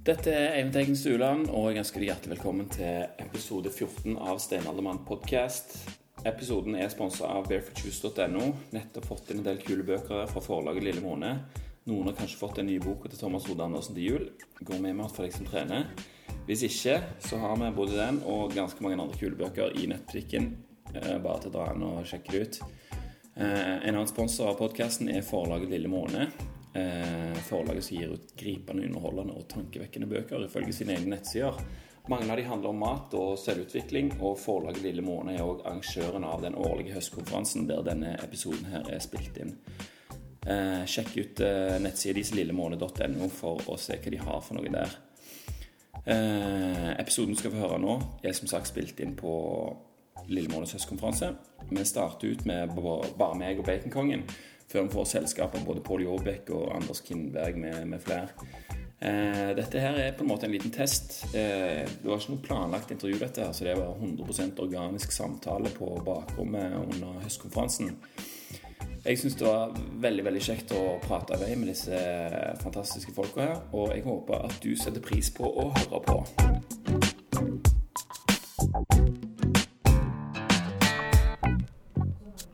Dette er Eivind Teigen Stuland, og jeg ønsker deg hjertelig velkommen til episode 14 av Steinaldermann podcast. Episoden er sponsa av barefootjuice.no. Nettopp fått inn en del kule bøker fra forlaget Lille Måne. Noen har kanskje fått den nye boka til Thomas Hode Andersen til jul. Går med mat for deg som trener. Hvis ikke, så har vi både den og ganske mange andre kule bøker i nettbutikken. Eh, bare til å dra inn og sjekke det ut. Eh, en annen sponsor av podkasten er forlaget Lille Måne. Eh, forlaget som gir ut gripende, underholdende og tankevekkende bøker ifølge sine egne nettsider. Mange av de handler om mat og selvutvikling, og forlaget Lille Måne er òg arrangøren av den årlige høstkonferansen der denne episoden her er spilt inn. Eh, sjekk ut eh, nettsida deres lillemåne.no for å se hva de har for noe der. Eh, episoden skal få høre nå, er som sagt spilt inn på Lille Månes høstkonferanse. Vi starter ut med bare meg og Baconkongen, før vi får selskap av både Pål Jåbekk og Anders Kindberg med, med flere. Eh, dette her er på en måte en liten test. Eh, det var ikke noe planlagt intervju, dette her, så det var 100% organisk samtale på bakrommet under høstkonferansen. Jeg syns det var veldig veldig kjekt å prate i vei med disse fantastiske folka her, og jeg håper at du setter pris på å høre på.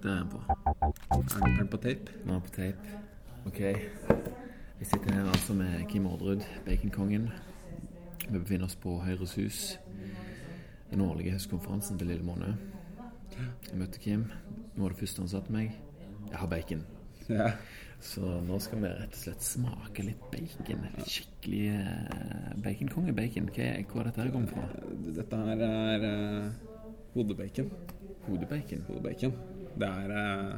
Det er den på. Er den på tape? Nå er den på tape. Ok. Vi sitter her altså med Kim Orderud, Baconkongen. Vi befinner oss på Høyres hus. Den årlige høstkonferansen til Lille Måned. Jeg møtte Kim. Nå var det første han sa til meg. Jeg har bacon. Ja. Så nå skal vi rett og slett smake litt bacon. Litt skikkelig eh, baconkonge-bacon. Hva, er dette her kommet fra? Dette her er uh, hodebacon. Hodebacon. Hodebacon. Det er uh,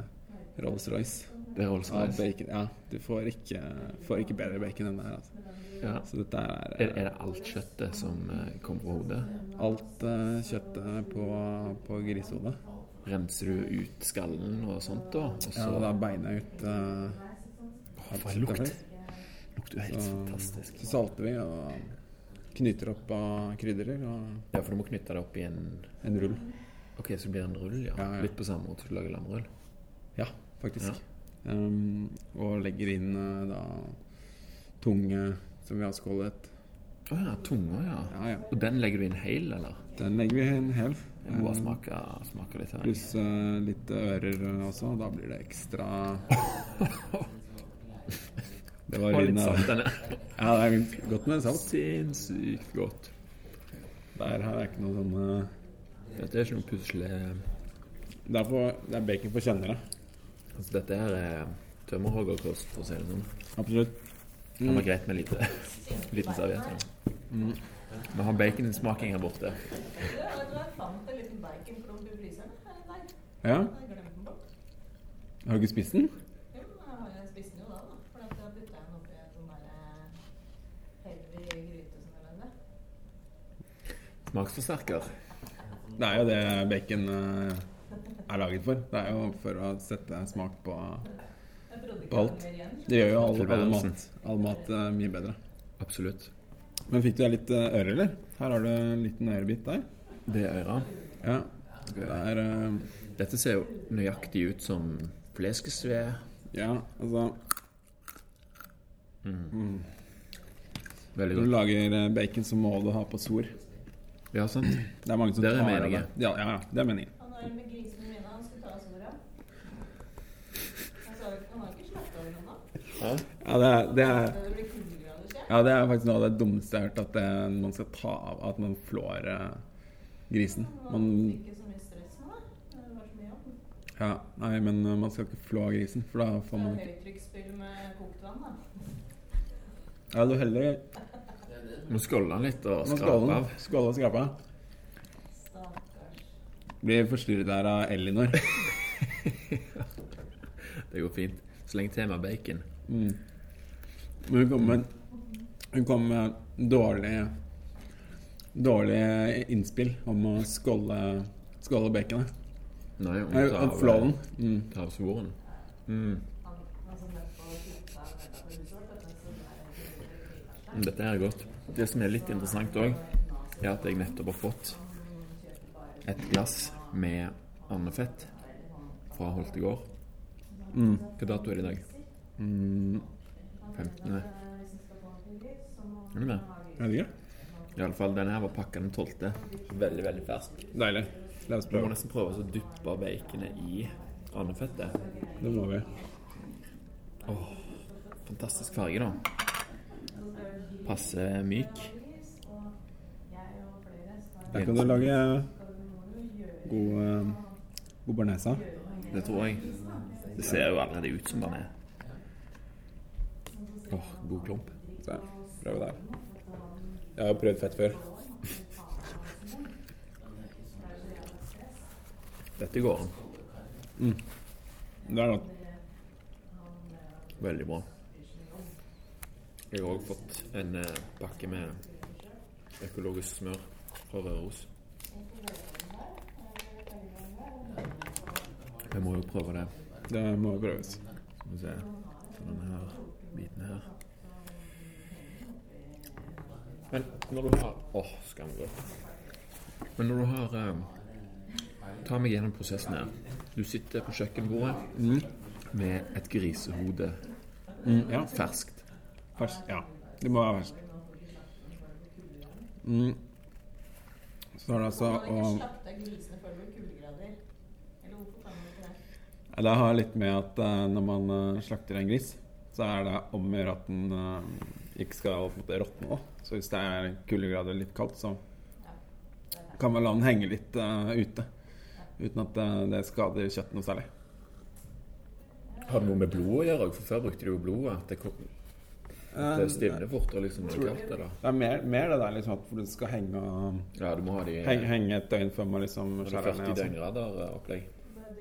Rolls-Royce. Det er Rolls-Royce. Ja, du får ikke, får ikke bedre bacon enn det her. Altså. Ja. Så dette er, Er, er det alt kjøttet som eh, kommer på hodet? alt uh, kjøttet på, på grisehodet. Renser du ut skallen og sånt da? Og Ja, så da beina ut uh, Å, For en lukt! Lukter jo helt Så, fantastisk. så salter vi og knyter opp av krydderer og Ja, for du må knytte det opp i en en rull. Ok, så det blir en rull, ja. Ja, ja. Litt på samme måte som du lager lammerull. Ja, faktisk. Um, og legger inn uh, da tunge som vi har skålet. Å ja, tunga, ja. Ja, ja. Og den legger du inn hel, eller? Den legger vi inn hel. Jeg må Um, smake, smake litt her. Pluss uh, litt ører også. Da blir det ekstra Det var litt lyden av. Ja, det er godt med salt. Sinnssykt godt. Der har jeg ikke noe sånn Dette er ikke noe pusle... det, er for, det er bacon for kjennere. Altså, dette her er tømmerhoggerkost, for å si det sånn. Absolutt. Det var greit med lite, liten serviett. Mm. Vi har baconsmaking her borte. Eh, Ja. Har du ikke spist den? Jo, jeg spiste den jo da, da. For jeg den oppi en sånn derre heavy gryte som jeg lagde. Smaksforsterker. Det er jo det bacon uh, er laget for. Det er jo for å sette smak på På alt. Det gjør jo all, all mat, all mat uh, mye bedre. Absolutt. Men fikk du deg litt uh, øre, eller? Her har du en liten ørebit der. Det er øra. Ja. Det er uh, Dette ser jo nøyaktig ut som fleskesved. Ja, altså Veldig Når du lager bacon, så må du ha på svor. Ja, sant? Det er mange som Det er tar av det. Ja, ja, ja, det er meningen. Han er med grisene mine. Han skulle ta oss ordet. Han har ikke slakta dem ennå. Ja, det er, det er. Ja, det er faktisk noe av det dummeste jeg har hørt, at det, man skal ta av At man flår eh, grisen. Man ja, nei, men eh, man skal ikke flå grisen, for da får Det man ikke høytrykksspyll med kokt vann, da. Ja, du heller Må skåle den litt og skrape av. Skåle og skrape av. Blir forstyrret her av Elinor. Det går fint. Så lenge med bacon. Mm. Men hun kom med, hun kom med dårlig Dårlig innspill om å skåle, skåle baconet. Nei, om tar av- flåen. Mm. tar av svoren. Mm. Dette er godt. Det som er litt interessant òg, er at jeg nettopp har fått et glass med andefett fra Holtegård. Mm. Hva dato er det i dag? Mm. 15. Er det med? Er det ikke. Iallfall denne her var pakka den 12. Veldig, veldig fersk. Deilig. La oss Vi må nesten prøve å dyppe baconet i andefettet. Det må vi. Fantastisk farge, da. Passe myk. Der kan du lage god, eh, god barnesa. Det tror jeg. Det ser jo allerede ut som den er. Åh, god klump. Se, prøv der. Jeg har prøvd fett før. Dette går an. Det er godt. Veldig bra. Jeg har òg fått en eh, pakke med økologisk smør fra Røros. Jeg må jo prøve det. Det må prøves. Skal vi se Så denne her biten her. Men når du har Åh, skamgodt. Men når du har eh, Ta meg gjennom prosessen her. Du sitter på kjøkkenbordet med et grisehode Mm, ja. ferskt. Fersk. Ja. Det må være fersk. Mm. Så er det altså før det? Har litt med at uh, når man uh, slakter en gris, så er det om å gjøre at den uh, ikke skal måte råtne. da. Så hvis det er kuldegrader litt kaldt, så kan man la den henge litt ute. Uten at det skader kjøttet noe særlig. Har det noe med blod å gjøre? For før brukte de jo blod. At det, stivner fortere liksom når det er kaldt. Det er mer, mer det der liksom at du skal henge, Ja, du må ha de henge, henge et døgn før man liksom er skjærer ned. og sånn. døgngrader-opplegg.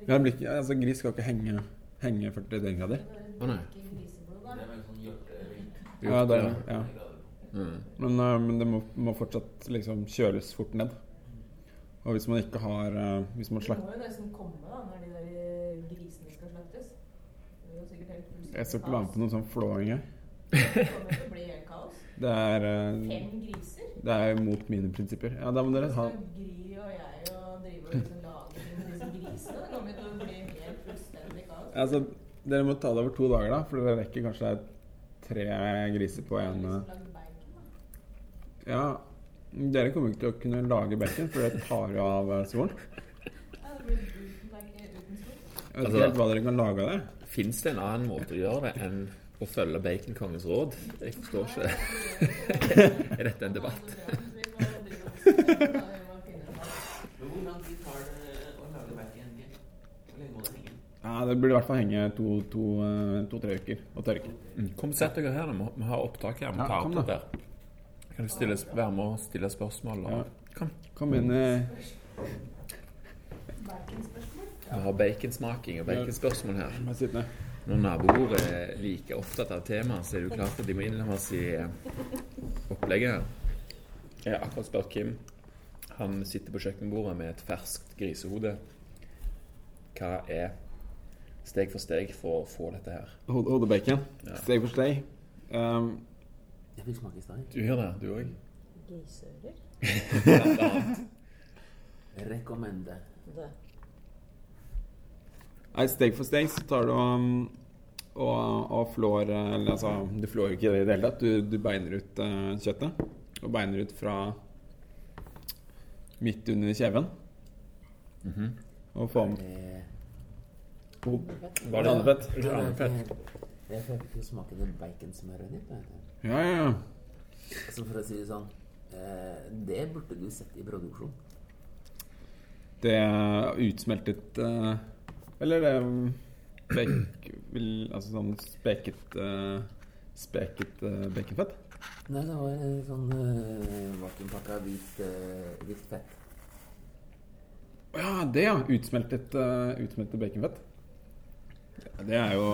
Ja, det blir ikke, altså, gris skal ikke henge, henge 40 døgngrader. Å nei. Griseblod, da. Ja, det, Ja. ja. Mm. Men, uh, men det må, må fortsatt liksom kjøles fort ned. Og hvis man ikke har uh, Hvis man Det må jo nesten komme da, når de der grisene skal slaktes. Blir Jeg skal ikke være med på noen sånn flåing her. Det kommer til å bli helt kaos. Det er, eh, Fem griser? det er mot mine prinsipper. Ja, da må dere ha Gry og jeg og drive og liksom lage ting med disse grisene? Det kommer til å bli helt fullstendig kaos. Altså, dere må ta det over to dager, da. For dere rekker kanskje tre griser på en eh. Ja, dere kommer ikke til å kunne lage bacon, for det tar jo av svoren. uten sol. Jeg vet ikke helt hva dere kan lage av det. Fins det en annen måte å gjøre det enn å følge baconkongens råd? Jeg forstår ikke. er dette en debatt? Ja, Det burde i hvert fall henge to-tre to, eh, to-tre uker og tørke. Mm. Kom, sett dere her. Vi har opptak her. Vi Ja, tar kom opp da. dette. Kan du stille, være med og stille spørsmål? Og... Ja. Kom. Kom inn Eh. Baconspørsmål? Vi har baconsmaking og baconspørsmål her. Når naboer er like opptatt av temaet, så er det jo klart at de må innlemmes i eh, opplegget. Jeg har akkurat spurt Kim. Han sitter på kjøkkenbordet med et ferskt grisehode. Hva er steg for steg for å få dette her? Hode- Hodebacon. Ja. Steg for steg. Um, Jeg fikk smake i stad. Du gjør det, du òg? Griseører? Rekommende. Det. Nei, steg for steg så tar du um, og, og flår eh, Eller altså, du flår ikke det i det hele tatt. Du, du beiner ut uh, kjøttet. Og beiner ut fra midt under kjeven. Mhm. Og får med oh. Var det Andefett. Unnskyld, andefett. Jeg fikk ikke smaken av baconsmøret ditt. er du. Ja, ja, ja. Så For å si det sånn eh, Det burde du sett i produksjon. Det er utsmeltet eh, Eller det um, spek, vil, Altså sånn speket uh, Speket uh, baconfett. Nei, det var en sånn uh, vakuumpakka hvit, uh, hvit fett. Å Ja, det ja. Utsmeltet, uh, utsmeltet baconfett. Ja, Det er jo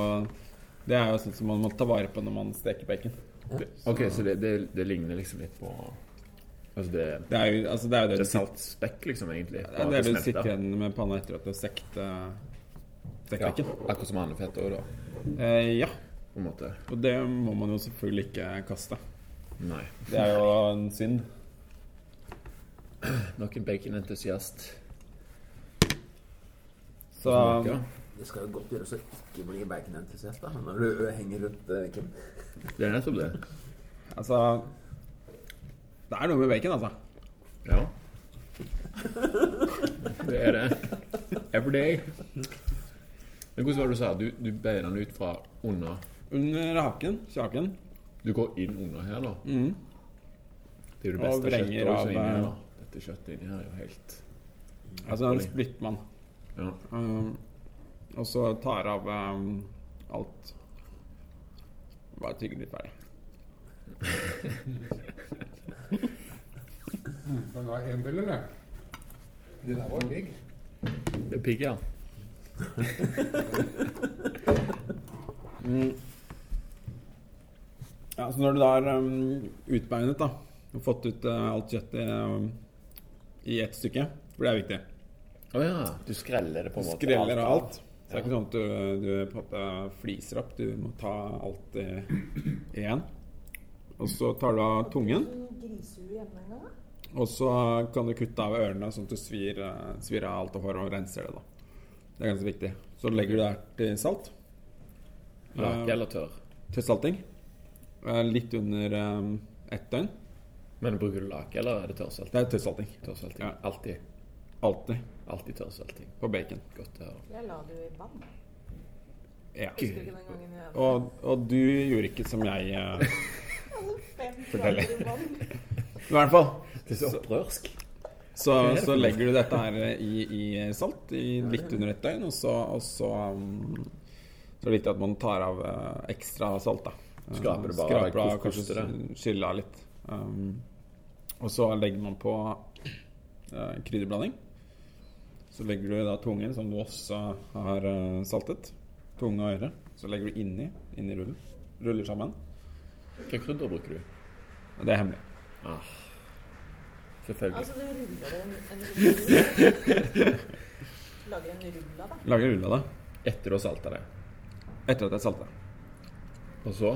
Det er jo sånn som man må ta vare på når man steker bacon. Ja. Ok, så det, det, det ligner liksom litt på Altså det, Det er jo altså det, er det, det er du salt spekk, liksom, egentlig. det, er det du sitter igjen med panna etter at du har stekt uh, stekt Ja, akkurat som andefett òg, da. Eh, ja. På en måte. Og det må man jo selvfølgelig ikke kaste. Nei. Det er jo en synd. Nok en baconentusiast. Så Det skal jo godt gjøres å ikke bli baconentusiast da, når du henger rundt uh, Kim. Det er nettopp det. altså Det er noe med bacon, altså. Ja. Det er det. Every day. Men hvordan var det du sa? Du, du bøyer den ut fra under Under haken, kjaken. Du går inn under her, da? Mm. Det er jo det beste kjøttet av, inni her. eh, da. Dette kjøttet inni her er jo helt Altså, den splitter man. Ja. Um, og så tar av um, alt. Bare tygger litt ferdig. Kan du ha en til, eller? Det der var digg. Det er pigg, ja. Mm. Ja, så når du da har um, utbeinet da, og fått ut uh, alt kjøttet um, i ett stykke, for det er viktig Å ja. Du skreller det på en måte. Skreller av alt. Så det er ikke sånn at du, du måte fliser opp. Du må ta alt i igjen. Og så tar du av tungen. Og så kan du kutte av ørene sånn at du svir, eh, svir av alt av hår og renser det. da Det er ganske viktig. Så legger du der til salt. Lake Eh, eller tørr? Til salting. Eh, Litt under um, ett døgn. Men bruker du lake, eller er det tørrsalting? Det er tørrsalting. Tørrsalting. Ja. Alltid. Alltid Alltid tørrsalting. på bacon. Godt å høre. Det la du i vann. Ja. Husker du ikke den gangen jeg Og, og du gjorde ikke som jeg uh, forteller. I hvert fall. Det er så opprørsk. Så, så legger du dette her i, i salt i litt under et døgn, og så, og så um, Så er det viktig at man tar av eh, ekstra salt. da Eh, Skraper bare, Skraper av, kanskje skylle av litt. Um, og så legger man på uh, krydderblanding. Så legger du da tungen, som du også har uh, saltet. Tunge og øre. Så legger du inni, inni rullen. Ruller sammen. Hvilke krydder bruker du? Det er hemmelig. Ah. Selvfølgelig. Altså, du ruller en, en rull Lager en rull av det. Lager rull av det Etter å ha salta det. etter at jeg er salta. Og så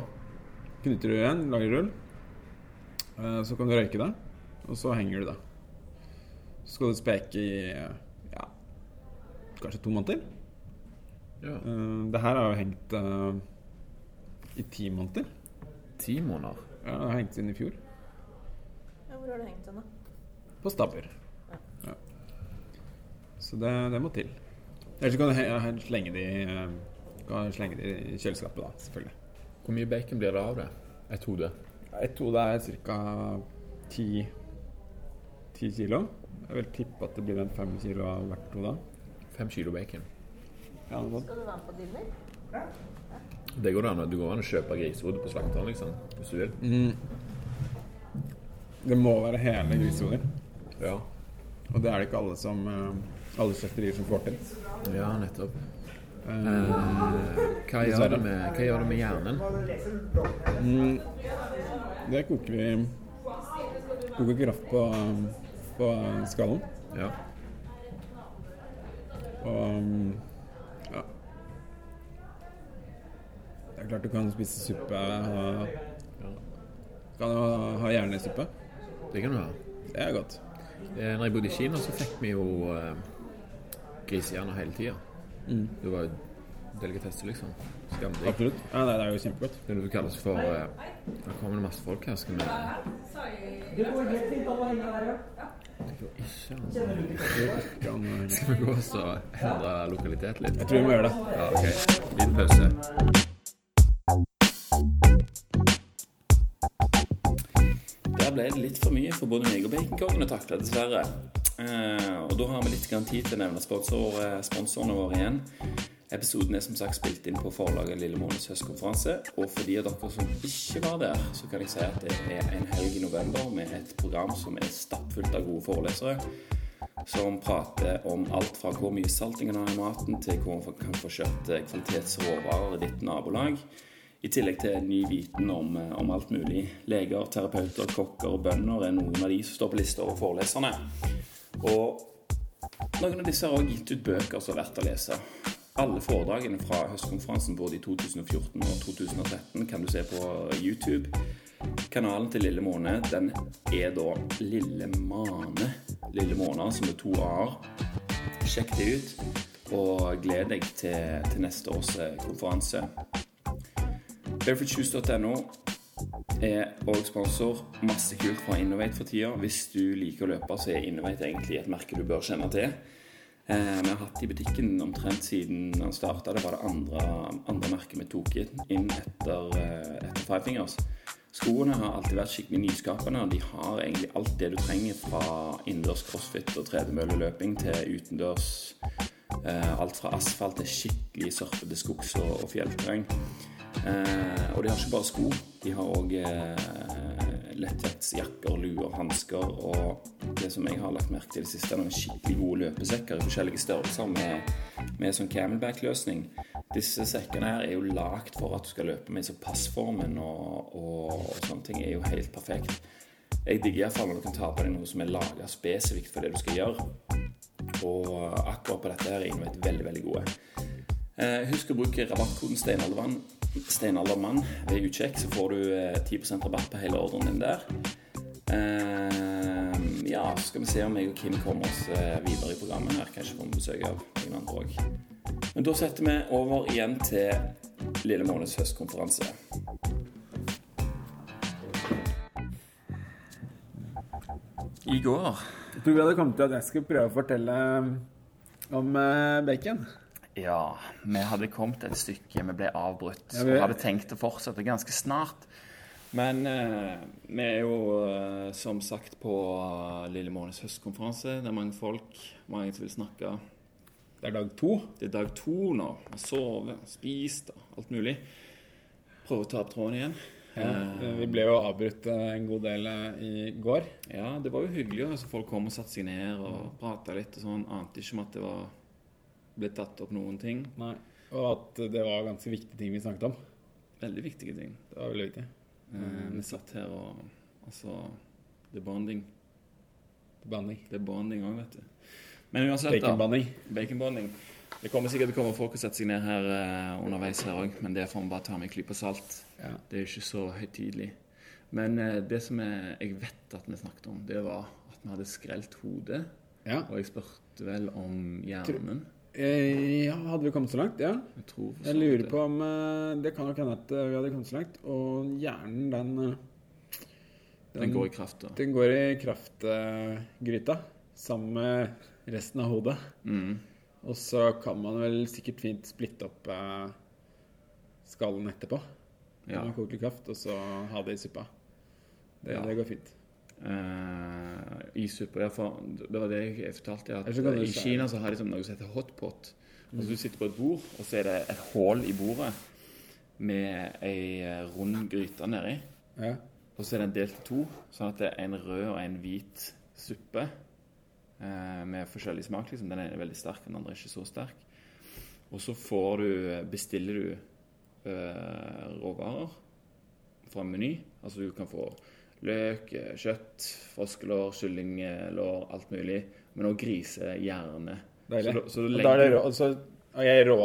Knytter du igjen, lager rull. Eh, Så kan du røyke det, og så henger du det. Så skal du speke i ja, kanskje to måneder. Ja. Eh, Det her har jo hengt eh, i ti måneder. Ti måneder. Ja, det har hengt siden i fjor. Ja, hvor har du hengt den, da? På stabber. Ja. Ja. Så det, det må til. Ellers kan du slenge det i eh, kan slenge det i kjøleskapet, da, selvfølgelig. Hvor mye bacon blir det av det? Et hode? Et hode er ca. ti ti kilo. Jeg vil tippe at det blir en fem kilo av hvert hode. Fem kilo bacon. Ja. Skal du være med på dinner? Det går an, det går an å kjøpe grisehode på slakteren, liksom. Hvis du vil. Mm. Det må være hele grisehoder. Ja. Og det er det ikke alle som eh, Alle slakterier som får til. Ja, nettopp. Eh, hva, gjør det med, hva gjør det med hjernen? mm, det koker vi Koker kraft på, på skallen. Ja. Og mm, ja. Det er klart du kan spise suppe. Ha, kan ha, ha hjernesuppe. Det kan du ha. Det er godt. Eh, når jeg bodde i Kina, så fikk vi jo eh, grisehjerner hele tida. Mm. Det var jo delikatesse, liksom. Skamdigg. Absolutt. Ja, det, det er jo kjempegodt. Det er det du kalles for eh, Nå kommer det masse folk her. Skal vi Det går helt fint an å henge her, ja. Det går ikke an. Kan, Skal vi gå og endre lokalitet litt? jeg tror vi må gjøre det. Ja, ok. Liten pause. Der ble det litt for mye for både meg og baconkongen å takle, dessverre. Eh, og da har vi litt tid til å nevne sponsor, eh, sponsorene våre igjen. Episoden er som sagt spilt inn på forlaget Lille Månes høstkonferanse. Og for de av dere som ikke var der, så kan jeg si at det er en helg i november med et program som er stappfullt av gode forelesere. Som prater om alt fra hvor mye salt en kan ha i maten, til hvor man kan få kjøpt eh, kvalitetsråvarer i ditt nabolag. I tillegg til ny viten om, eh, om alt mulig. Leger, terapeuter, kokker og bønder er noen av de som står på lista over foreleserne. Og noen av disse har også gitt ut bøker som er verdt å lese. Alle foredragene fra høstkonferansen både i 2014 og 2013 kan du se på YouTube. Kanalen til Lille Måne den er da Lille Mane. Lille Måne, som er to a-er. Sjekk det ut, og gled deg til, til neste års eh, konferanse. Barefootshoes.no. er òg sponsor. Masse kult fra Innovate for tida. Hvis du liker å løpe, så er Innovate egentlig et merke du bør kjenne til. Eh, vi har hatt i butikken omtrent siden den starta. Det var det andre, andre merket vi tok inn etter, eh, etter Five Fingers. Skoene har alltid vært skikkelig nyskapende. og De har egentlig alt det du trenger fra innendørs crossfit og tredemølleløping til utendørs eh, Alt fra asfalt til skikkelig surfete skogs- og, og fjellterreng. Eh, og de har ikke bare sko. De har òg eh, lettvektsjakker, luer, hansker og det som jeg har lagt merke til i det siste, er noen skikkelig gode løpesekker i forskjellige størrelser med, med sånn camelback-løsning. Disse sekkene her er jo lagd for at du skal løpe med, så passformen og, og, og sånne ting er jo helt perfekt. Jeg digger iallfall når du kan ta på deg noe som er laga spesifikt for det du skal gjøre. Og akkurat på dette her er Inuit veldig, veldig gode. Eh, husk å bruke rabattkoden Steinaldermann Steinaldermann ved utsjekk, så får du eh, 10 rabatt på hele ordren din der. Eh, ja, så skal vi se om jeg og Kim kommer oss eh, videre i programmet her. Kanskje får vi besøk av noen andre òg. Men da setter vi over igjen til Lille Månes høstkonferanse. I går vi hadde kommet til at jeg skulle prøve å fortelle om eh, bacon. Ja, vi hadde kommet et stykke, vi ble avbrutt. Ja, vi- Vi hadde tenkt å fortsette ganske snart. Men eh, vi er jo eh, som sagt på eh, Lille Månes høstkonferanse. Det er mange folk, mange som vil snakke. Det er dag to. Det er dag to nå. Vi har sovet, spist og alt mulig. Prøve å ta opp tråden igjen. Ja, Eh, vi ble jo avbrutt eh, en god del i går. ja, det var jo hyggelig. Altså, folk kom og satte seg ned og prata litt og sånn. Ante ikke om at det var ble tatt opp noen ting. Nei. Og at det var ganske viktige ting vi snakket om. Veldig viktige ting. Det var veldig viktig. Eh, vi satt her og Altså, det er bonding. Det er bonding òg, vet du. Men uansett, da. Baconbehandling. Baconbonding. Det kommer sikkert til å komme folk og sette seg ned her eh, underveis her òg, men det får vi bare ta med en klype salt. Ja. Det er ikke så høytidelig. Men eh, det som jeg, jeg vet at vi snakket om, det var at vi hadde skrelt hodet. ja. Og jeg spurte vel om hjernen. Eh, ja, hadde vi kommet så langt? Ja. Jeg tror Jeg lurer på om eh, Det kan nok hende at eh, vi hadde kommet så langt. Og hjernen, den Den, Den går i kraft, da. Den går i kraftgryta sammen med resten av hodet. Mm. Og så kan man vel sikkert fint splitte opp eh, skallen etterpå. Ja. Man koker kraft, og så ha det i suppa. Det, Ja. det går fint. Eh, I suppa, ja. For det var det jeg fortalte. At kan du I. Kina så har de sånn noe som heter hotpot. Altså Du sitter på et bord, og så er det et hull i bordet med ei eh, rund gryte nedi. Ja. Og så er den delt i to, sånn at det er en rød og en hvit suppe uh, med forskjellig smak. liksom. Den ene er veldig sterk, den andre er ikke så sterk. Og så får du, bestiller du uh, råvarer fra en meny. Altså du kan få løk, eh, kjøtt, froskelår, kyllinglår, alt mulig. Men også grisehjerne. Deilig. Så, så du Og da er det legger- rå, og så jeg er rå,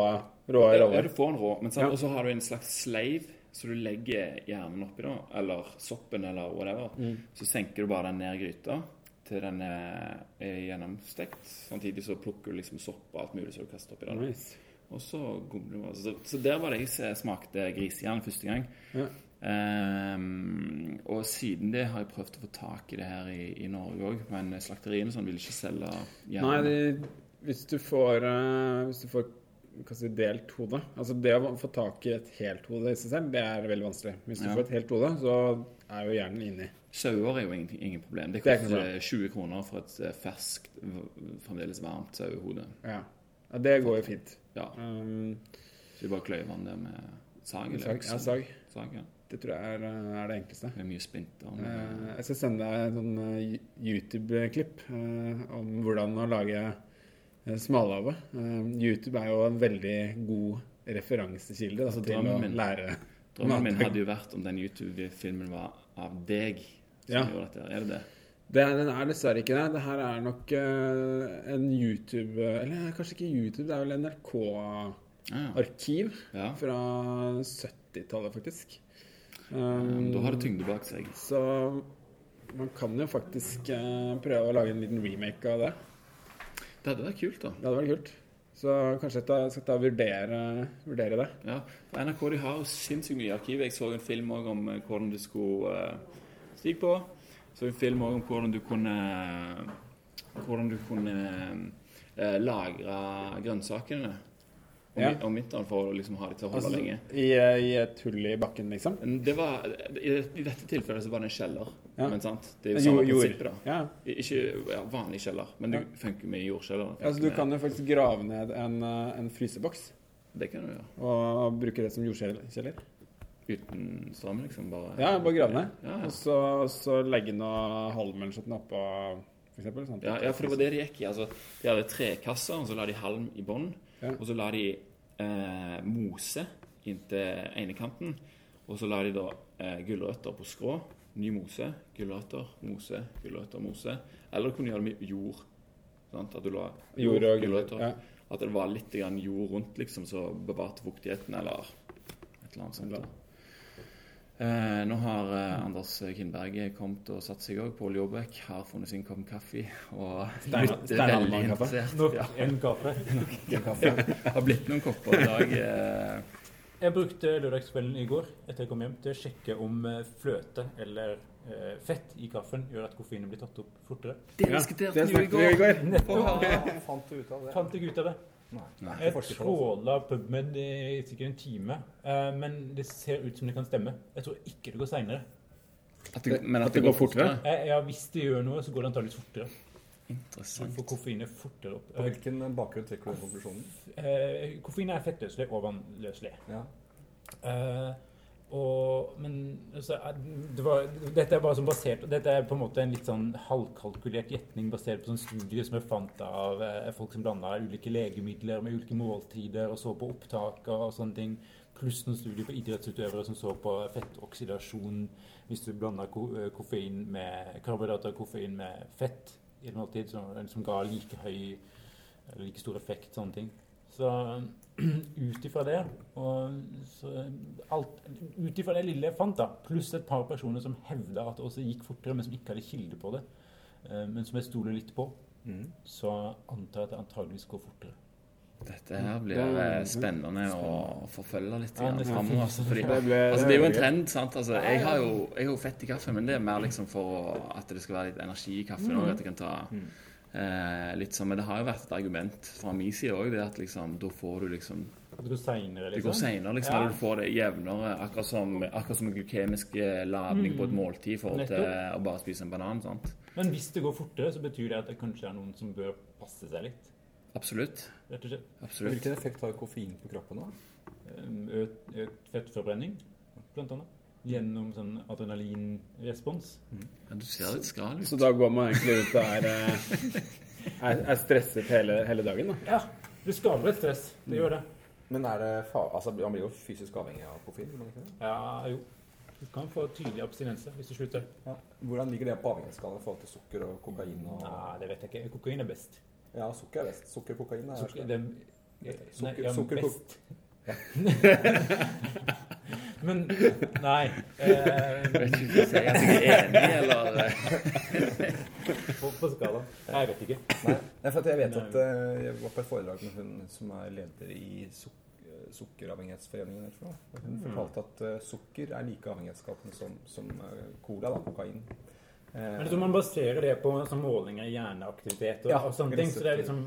rå ja, ja, du får en rå, men så, Ja. har du en slags sleiv, så du legger hjernen oppi da, eller soppen eller whatever. Mm. Så senker du bare den ned i gryta til den er er gjennomstekt. Samtidig så plukker du liksom sopp og alt mulig så du kaster oppi den. Nice. Og så gomler du. Så, så der var det jeg smakte grisehjerne første gang. Ja. Ehm, og siden det har jeg prøvd å få tak i det her i, i Norge òg, men slakteriene sånn vil ikke selge hjerne. Nei, det, hvis du får uh, Hvis du får si, delt hode Altså Det å få tak i et helt hode i seg selv, det er veldig vanskelig. Hvis du Ja. får et helt hode, så er jo hjernen inni. Sauer er jo ingen, ingen problem. Det Det er koster 20 kroner for et eh, ferskt, fremdeles varmt sauehode. Ja. ja, det går jo fint. Ja, Um, så vi bare kløyver den der med sag. eller sag, ja, sag. Sag, ja. Det tror jeg er, er det enkleste. Med mye splinter. Eh, jeg skal sende deg en sånn eh, YouTube-klipp eh, om hvordan å lage uh, smalhave. Eh, YouTube er jo en veldig god referansekilde Altså, til å min- lære Drømmen min hadde jo vært om den YouTube-filmen var av deg som Ja. gjorde dette. Er det det? Det, den er dessverre ikke det. Det her er nok uh, en YouTube Eller kanskje ikke YouTube, det er vel NRK-arkiv Ah, ja. fra 70-tallet, faktisk. Um, da har det tyngde bak seg. Så man kan jo faktisk eh, prøve å lage en liten remake av det. Det hadde vært kult, da. Det hadde vært kult. Så kanskje jeg skal ta vurdere, vurdere det. Ja, NRK de har sinnssykt mye arkiv. Jeg så en film også om eh, hvordan du skulle uh, stige på. Så en film også om hvordan du kunne Hvordan du kunne eh, lagre grønnsakene om, Ja. om vinteren for å liksom ha de til å holde Altså, lenge. i, I et hull i bakken, liksom. Det var, i, I dette tilfellet så var det en kjeller. Ja. Men sant? Det er jo samme prinsippet, da. Ja. Ikke ja, vanlig kjeller, men det funker med jordkjeller. Altså, du med- kan jo faktisk grave ned en, eh, en fryseboks Det kan du gjøre. og bruke det som jordkjeller. Uten strøm, liksom. Bare, Ja, bare grave ned. Ja, ja. Og så, så legge noe halm eller sånt oppå, for eksempel. Sånn. Ja, ja, for det var det de gikk i. Altså, de hadde trekasser, og så la de halm i bånn. Ja. Og så la de eh, mose inntil ene kanten. Og så la de da eh, gulrøtter på skrå. Ny mose, gulrøtter, mose, gulrøtter, mose. Eller du kunne gjøre det med jord. Sant? At du la Jord og gulrøtter. Ja. At det var litt grann jord rundt, liksom, så bevarte fuktigheten, eller et eller annet sånt. da. Eh, nå har eh, Anders Kindberg kommet og satt seg òg. Pål Jåbæk har funnet sin kopp kaffe og Stein- blitt veldig interessert. Nok Ja, en kaffe. det har blitt noen kopper i dag. Eh, Jeg brukte lørdagskvelden i går etter jeg kom hjem til å sjekke om eh, fløte eller eh, fett i kaffen gjør at koffeinen blir tatt opp fortere. det diskuterte det vi i går. Nettopp. Ja, fant du ut av det? Fant jeg ut av det. Nei. Jeg det, altså. tråla PubMed i sikkert en time, eh, men det ser ut som det kan stemme. Jeg tror ikke det går seinere. Men At det går fortere? Ja, hvis det gjør noe, så går det antakeligvis fortere. Interessant. får koffeinet fortere opp. På hvilken bakgrunn trekker du den konklusjonen? Eh, koffein er fettløselig og vannløselig. Ja. Eh, og, men altså, det var, dette er sånn basert Dette er på en måte en litt sånn halvkalkulert gjetning basert på sånne studier som jeg fant av eh, folk som blanda ulike legemidler med ulike måltider og så på opptak og sånne ting. Pluss noen studier på idrettsutøvere som så på fettoksidasjon hvis du blanda eh, koffein karbohydrater og koffein med fett i et måltid, som, som ga like høy eller like stor effekt. sånne ting. Så ut ifra det og så alt, Ut ifra det lille jeg fant, da, pluss et par personer som hevda at det også gikk fortere, men som ikke hadde kilde på det, eh, men som jeg stoler litt på, Mm. så antar jeg at det antageligvis går fortere. Dette her blir Det er- eh, spennende å forfølge litt Ja, det- framover. Altså, fordi, altså, det er jo en trend. sant? Altså, jeg har jo jeg har jo fett i kaffen, men det er mer liksom for at det skal være litt energi i kaffen. Og at jeg kan ta Mm. Litt sånn, Men det har jo vært et argument fra min side òg, det at liksom, da får du liksom Det går seinere, Det går liksom. liksom. Ja. Du får det jevnere. Akkurat som, akkurat som en glykemisk eh, ladning Mm. på et måltid i forhold til å bare spise en banan. sant? Men hvis det går fortere, så betyr det at det kanskje er noen som bør passe seg litt. Absolutt. rett og slett. Absolutt. Hvilken effekt har koffein på kroppen? da? Eh, økt fettforbrenning, blant annet. Gjennom sånn adrenalinrespons. Ja, du ser litt skral ut. Så da går man egentlig ut og er, eh, er, er stresset hele, hele dagen, da. Ja, Du skaper et stress. Det gjør det. Men er det fa altså, Man blir jo fysisk avhengig av koffein? Ja, jo. Du kan få tydelig abstinense hvis du slutter. Ja. Hvordan ligger det på avhengighetsskalaen i forhold til sukker og kokain? Og... Nei, det vet jeg ikke. Kokain er best. Ja, sukker er best. Sukker og kokain er Sukker, verst. Sukker- nei, ja, sukker- best. Men nei. Eh, Jeg vet ikke om jeg er enig, eller eh, på, på skalaen. Nei, jeg vet ikke. Nei, for jeg vet at eh, jeg var på et foredrag med hun som er leder i suk Sukkeravhengighetsforeningen. Hun Mm. fortalte at eh, sukker er like avhengighetsskapende som, som cola, da, kokain. Eh, Men liksom man baserer det på sånn målinger i hjerneaktivitet og, Ja, og sånne ting. Så det er liksom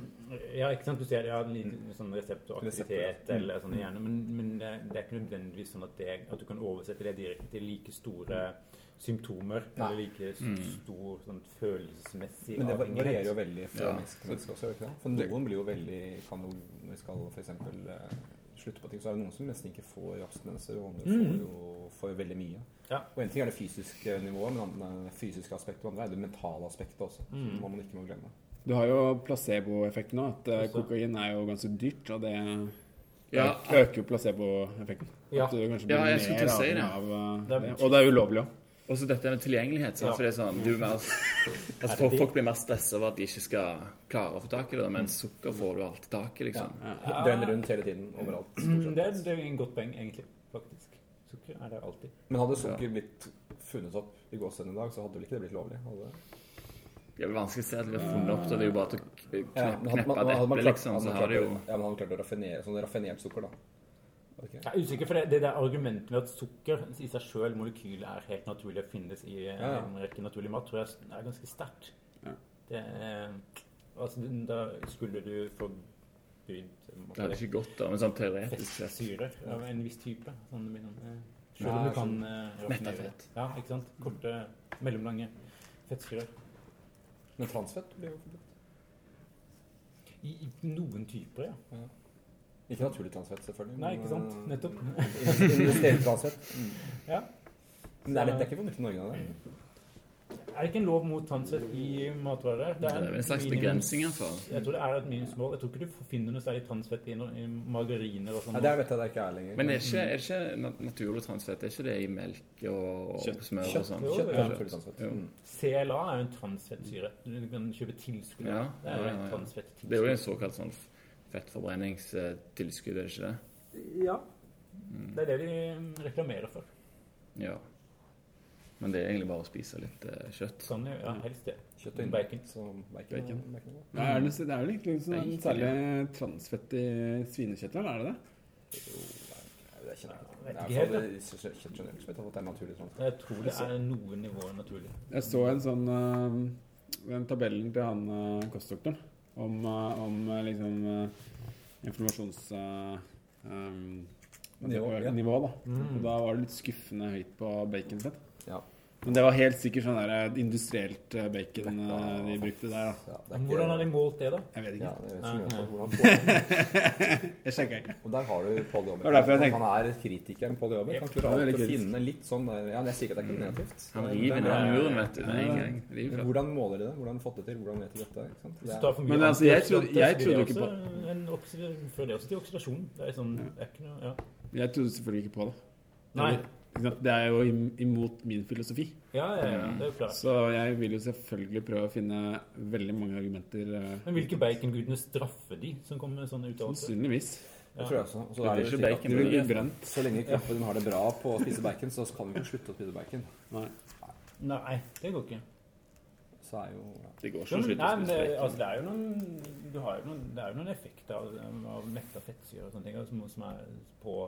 Ja, ikke sant. Du ser ja, litt sånn resept og aktivitet eller sånn i hjernen, men, men det, det er ikke nødvendigvis sånn at, det, at du kan oversette det direkte til like store symptomer Nei. eller like Mm. stor sånn følelsesmessig Men det avhengighet. varierer jo veldig fra Ja. menneske til menneske? For noen blir jo veldig kan jo, Når vi skal f.eks. Eh, slutte på ting, så er det noen som nesten ikke får abstinenser, og andre får Mhm. jo får veldig mye. Ja. Og En ting er det fysiske nivået, men det fysiske aspektet, og andre er det mentale aspektet også. Mm. Som man ikke må glemme. Du har jo placeboeffekten òg, At eh, Også. kokain er jo ganske dyrt, og det Ja. øker jo placeboeffekten. Ja. At du kanskje Ja, jeg skulle mer til å si avhengig det. av eh, Det det. Og det er ulovlig òg. Og så dette med tilgjengelighet. Sant? Ja. For det er sånn, du er mer, altså, folk, folk blir mer stressa over at de ikke skal klare å få tak i det, mens sukker får du alltid tak i. liksom. Ja. Brenner rundt hele tiden, overalt. Det er, det er en godt poeng, egentlig. Faktisk. Sukker er det alltid. Men hadde sukker blitt funnet opp i gåsehudene i dag, så hadde vel ikke det blitt lovlig? Hadde det? Det er vel vanskelig å se at det har funnet opp, så det er jo bare til å kneppe Ja, et eple, liksom, så man har det jo Ja, men hadde man klart å raffinere sånn raffinert sukker, da. Ok. Jeg er usikker, for det, det der argumentet med at sukker i seg sjøl, molekylet, er helt naturlig og finnes i Ja, ja. en rekke naturlig mat, tror jeg er ganske sterkt. Ja. Eh, altså, da skulle du forbydd Det hadde ikke gått, da, men sånn teoretisk sett. fettsyre av en viss type. Sånn, selv om Ja, du kan sånn eh, det. fett. Ja, ikke sant? Korte, mellomlange fettsyrer. Men transfett blir jo forbudt. I, I noen typer, ja. Ikke naturlig transfett, selvfølgelig. Nei, ikke sant? eh, Nettopp. Investert transfett. Ja. Men det er, det er ikke forbudt i Norge, det. Er det ikke en lov mot transfett i matvarer? Det er vel en slags minimums- begrensning, i. Jeg tror det er et minimumsmål. Jeg tror ikke du finner noe særlig transfett i, no- i margariner og sånn. Nei, det vet jeg det ikke er lenger. Men er det ikke, er ikke naturlig transfett? Er ikke det i melk og, og Kjøtt. smør og Kjøtt, sånn? Jo, kjøtt ja. er naturlig transfett. Mm. CLA er jo en transfettsyre. Du kan kjøpe tilskudd. Ja, det er jo ja, et ja, ja. transfettilskudd. Det er jo en såkalt sånn fettforbrenningstilskudd, er det ikke det? Ja. Det er det de reklamerer for. Ja. Men det er egentlig bare å spise litt eh, kjøtt. Sånn, ja, helst det. Kjøtt og Bacon. bacon. bacon. Bacon. bacon. Ja, er det, det er vel ikke sånn særlig transfett i svinekjøtt, eller er det det? Jo, det er jeg ikke. Vet Det er i hvert fall det- kjøtt generelt, vet at det er naturlig transfett. Jeg tror det er noen nivåer naturlig. Jeg så en sånn uh, Den tabellen til han uh, kostdoktoren om, uh, om uh, liksom uh, informasjons... Uh, um, Nivå, ja. nivå, da. Mm. Og da var det litt skuffende høyt på baconfett. Ja. Men det var helt sikkert sånn der uh, industrielt uh, bacon Dette- de brukte der, da. Ja, ikke- Hvordan har de målt det, da? Jeg vet ikke. Ja, jeg vet får- Jeg sjekka ikke. Og der har du Paul Jobber. Han er kritikeren Paul Jobber. Det er å finne litt sånn der- Ja, jeg sier ikke at det er ikke negativt. Han river ned muren, vet du, med en gang. Hvordan måler de det? Hvordan fått det til? Hvordan vet de dette? Ikke sant? Det er, Men altså, jeg trodde- ikke jeg trodde det fører det også til oksidasjon. Det er sånn ja. Jeg trodde selvfølgelig ikke på det. Nei. Det er jo imot min filosofi. Ja, ja, ja, det er jo klart. Så jeg vil jo selvfølgelig prøve å finne veldig mange argumenter. uh, Men hvilke bacongudene straffer de som kommer med sånne uttalelser? Sannsynligvis. det tror jeg også. Så Det er det bacon, det. Så lenge kroppen har det bra på å spise bacon, så kan vi ikke slutte å spise bacon. Nei. Nei, det går ikke. Så er jo ja. Det går ikke å slutte å spise det, bacon. altså, det er jo noen, du har jo noen, det er jo noen effekter av, av metta fettsyre og sånne ting som, som er på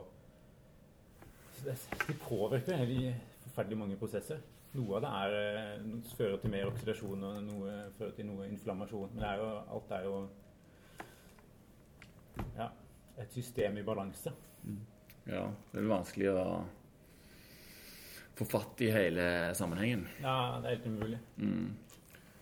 De påvirker egentlig forferdelig mange prosesser. Noe av det er, eh, noe fører til mer oksidasjon, og noe fører til noe inflammasjon. Men det er jo, alt er jo ja, et system i balanse. Ja, det er vanskelig å få fatt i hele sammenhengen. Ja, det er helt umulig. Mm.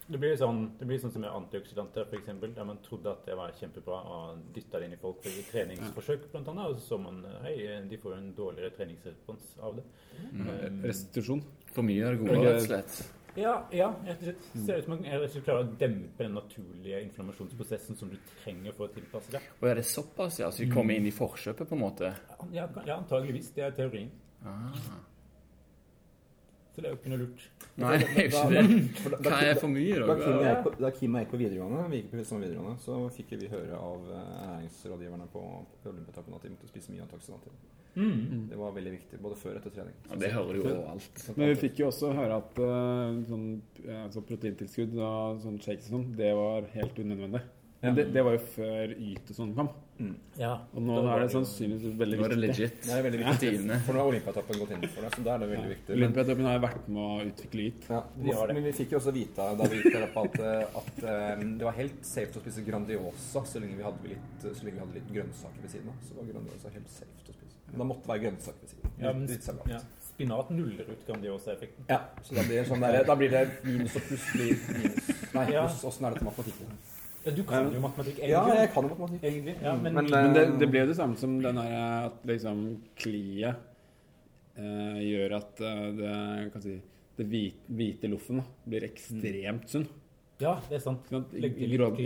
Det blir sånn, det blir sånn som med antioksidanter, f.eks., der man trodde at det var kjempebra og dytta det inn i folk i treningsforsøk, annet, og så så man hei, de får jo en dårligere treningsrespons av det. Mm. Um, Restitusjon. For mye er gode, rett og slett. ja, ja, rett og slett. Ser ut som man rett og slett klarer å dempe den naturlige inflammasjonsprosessen som du trenger for å tilpasse deg. Og er det såpass, ja? Så de kommer inn i forkjøpet, på en måte? Ja, ja antageligvis. Det er teorien. Ah. Så det er jo ikke noe lurt. Nei, det er jo ikke da- det. da- da- Hva er for mye, Da da? Kim og jeg gikk på videregående, vi gikk på samme videregående, så fikk vi høre av næringsrådgiverne på, på Olympiatoppen at de måtte spise mye antioksidanter. Mm. Det var veldig viktig, både før og etter trening. Ja, det hører du jo overalt. Men vi fikk jo også høre at uh, sånn, altså proteintilskudd og sånn shakes og sånn, det var helt unødvendig. Ja. det, det var jo før YT og sånn kom. Mm. Ja. Og nå er det det sannsynligvis veldig Nå er det viktig. legit. Det er veldig viktig. Ja. For nå har Olympiatoppen gått inn for det, så da er det veldig viktig. Men, Olympiatoppen har vært med å utvikle YT. ja, De har det. men vi fikk jo også vite da vi gikk der oppe at, eh, at um, det var helt safe å spise Grandiosa så lenge vi hadde litt, så lenge vi hadde litt grønnsaker ved siden av. Så var Grandiosa helt safe å spise. Men det måtte være grønnsaker ved siden av. Ja, men, Litt salat. ja. Spinat nuller ut Grandiosa-effekten. Ja, så da blir det sånn der, da blir det minus og pluss blir minus. Nei, pluss. Åssen er dette matematikk? Ja, du kan jo matematikk, egentlig. Ja, jeg kan jo matematikk. egentlig. Ja, men, Men, Men det, Eh, det ble jo det samme som den her at liksom kliet eh, gjør at eh, det, kan si, det hvite, hvite loffen blir ekstremt sunn. ja, det er sant.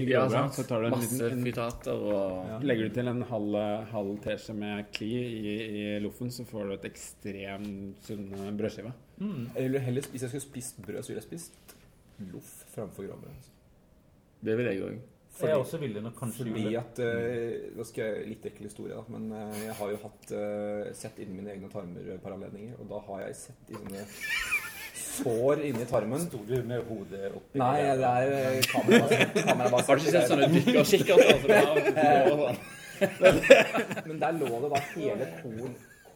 Ja, sant. så tar du en Masse liten fytater og Ja. Legger du til en halv, halv teskje med kli i, i loffen, så får du et ekstremt sunn eh, brødskive. Mm. Jeg ville heller, hvis jeg skulle spist brød, så ville jeg spist loff framfor grovbrød. Det vil jeg òg. Jeg er også ville nok kanskje Fordi at uh, Nå skal jeg Litt ekkel historie, da. Men uh, jeg har jo hatt uh, sett inni mine egne tarmer et par anledninger. Og da har jeg sett i sånne sår inni tarmen. Sto du med hodet oppi Nei, det er kamera- kamerabasert. Har du ikke sett sånne dykkerkikkerter? Altså, det har? Men der lå det da hele korn,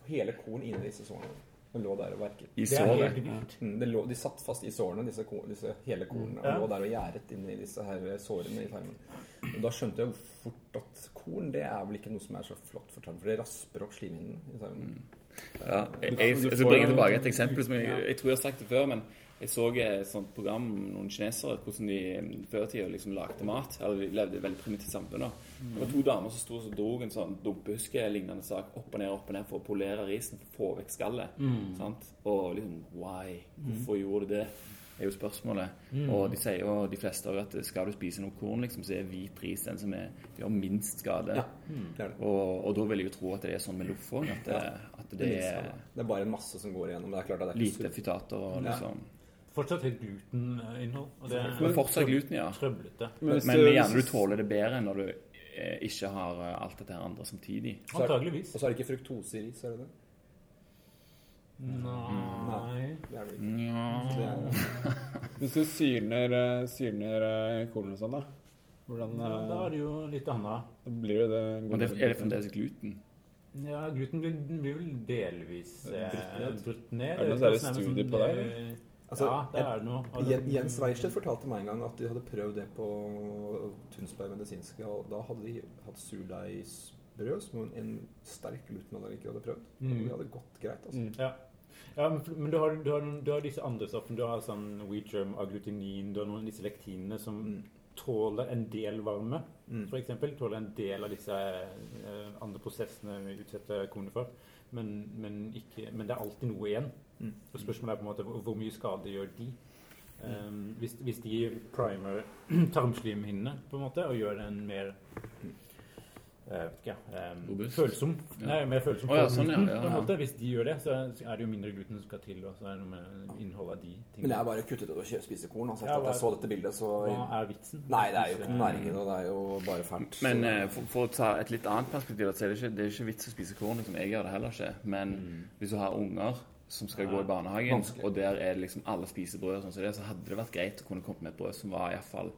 hele korn inni disse sårene. Den lå der og verket. Det er helt vilt. Mm, det lå, de satt fast i sårene, disse, disse hele kornene. Og Ja. lå der og gjæret inni disse her sårene i tarmen. Og da skjønte jeg jo fort at korn det er vel ikke noe som er så flott for tarmen. For det rasper opp slimhinnen i tarmen. Ja, jeg, jeg, jeg skal bringe tilbake et eksempel som jeg, jeg tror jeg har sagt det før, men jeg så et sånt program noen kinesere, hvordan de mm, før i tida liksom lagde mat. Eller de levde i et veldig primitivt samfunn. da. Det var to damer som sto og drog en sånn dumpehuske-lignende sak opp og ned opp og ned for å polere risen, for å få vekk skallet. Sant? Og liksom Why? Hvorfor gjorde du det? er jo spørsmålet. Og de sier jo de fleste at skal du spise noe korn, liksom, så er hvit ris den som er, gjør minst skade. Ja, det er det. Og, og da vil jeg jo tro at det er sånn med loff òg, at, det, at det er det. det er bare en masse som går igjennom. Det er klart at det er lite fytater og Ja. liksom Fortsatt høyt gluteninnhold. Og det Men fortsatt gluten, ja. trøblete. Men men, Men du- gjerne du tåler det bedre når du eh, ikke har eh, alt dette her andre samtidig. Så Antageligvis. Og så er det ikke fruktose i ris, er det det? Nei Det er det ikke. Det er det Hvis du syrner, eh, syrner kornet og sånn, da hvordan ja, Da eh, er det jo litt annet. blir det Men det, er det fremdeles gluten? Ja, gluten blir, blir vel delvis eh, Brutt ned. Er det noe Det særlig sånn, studie på det, eh, Altså, ja, det er noe. Jeg, Jens Weichert fortalte meg en gang at de hadde prøvd det på Tunsberg medisinske, og da hadde de hatt surdeigsbrød som en sterk glutenallergiker hadde prøvd. Og Mm. det hadde gått greit. altså. Mm. Ja. ja, men, du, har, du, har, du har disse andre stoffene. Du har sånn wheat germ, agglutinin, du har noen av disse lektinene som Mm. tåler en del varme. Mm. For eksempel tåler en del av disse eh, andre prosessene vi utsetter kornet for. Men, men, ikke, men det er alltid noe igjen. Mm. Og spørsmålet er på en måte hvor, mye skade gjør de? Um, hvis, hvis de primer tarmslimhinnene på en måte og gjør den mer eh, ja, um, følsom Nei, mer følsom oh, ja, sånn, ja, ja, på en måte. Hvis de gjør det, så er det jo mindre gluten som skal til. Og så er det noe med innholdet av de Men det er bare kuttet ut å spise korn. Altså, Ja, etter at jeg så dette bildet, så Hva er vitsen? Nei, det er jo ikke noe næring i det. Det er jo bare fælt. Men Så- eh, for, for å ta et litt annet perspektiv, så er det ikke, det er ikke vits å spise korn. Liksom. Jeg gjør det heller ikke. Men hvis du har unger som skal gå i barnehagen, Vanskelig. og der er det liksom alle spiser brød, og sånn, så, det, så hadde det vært greit å kunne komme med et brød som var iallfall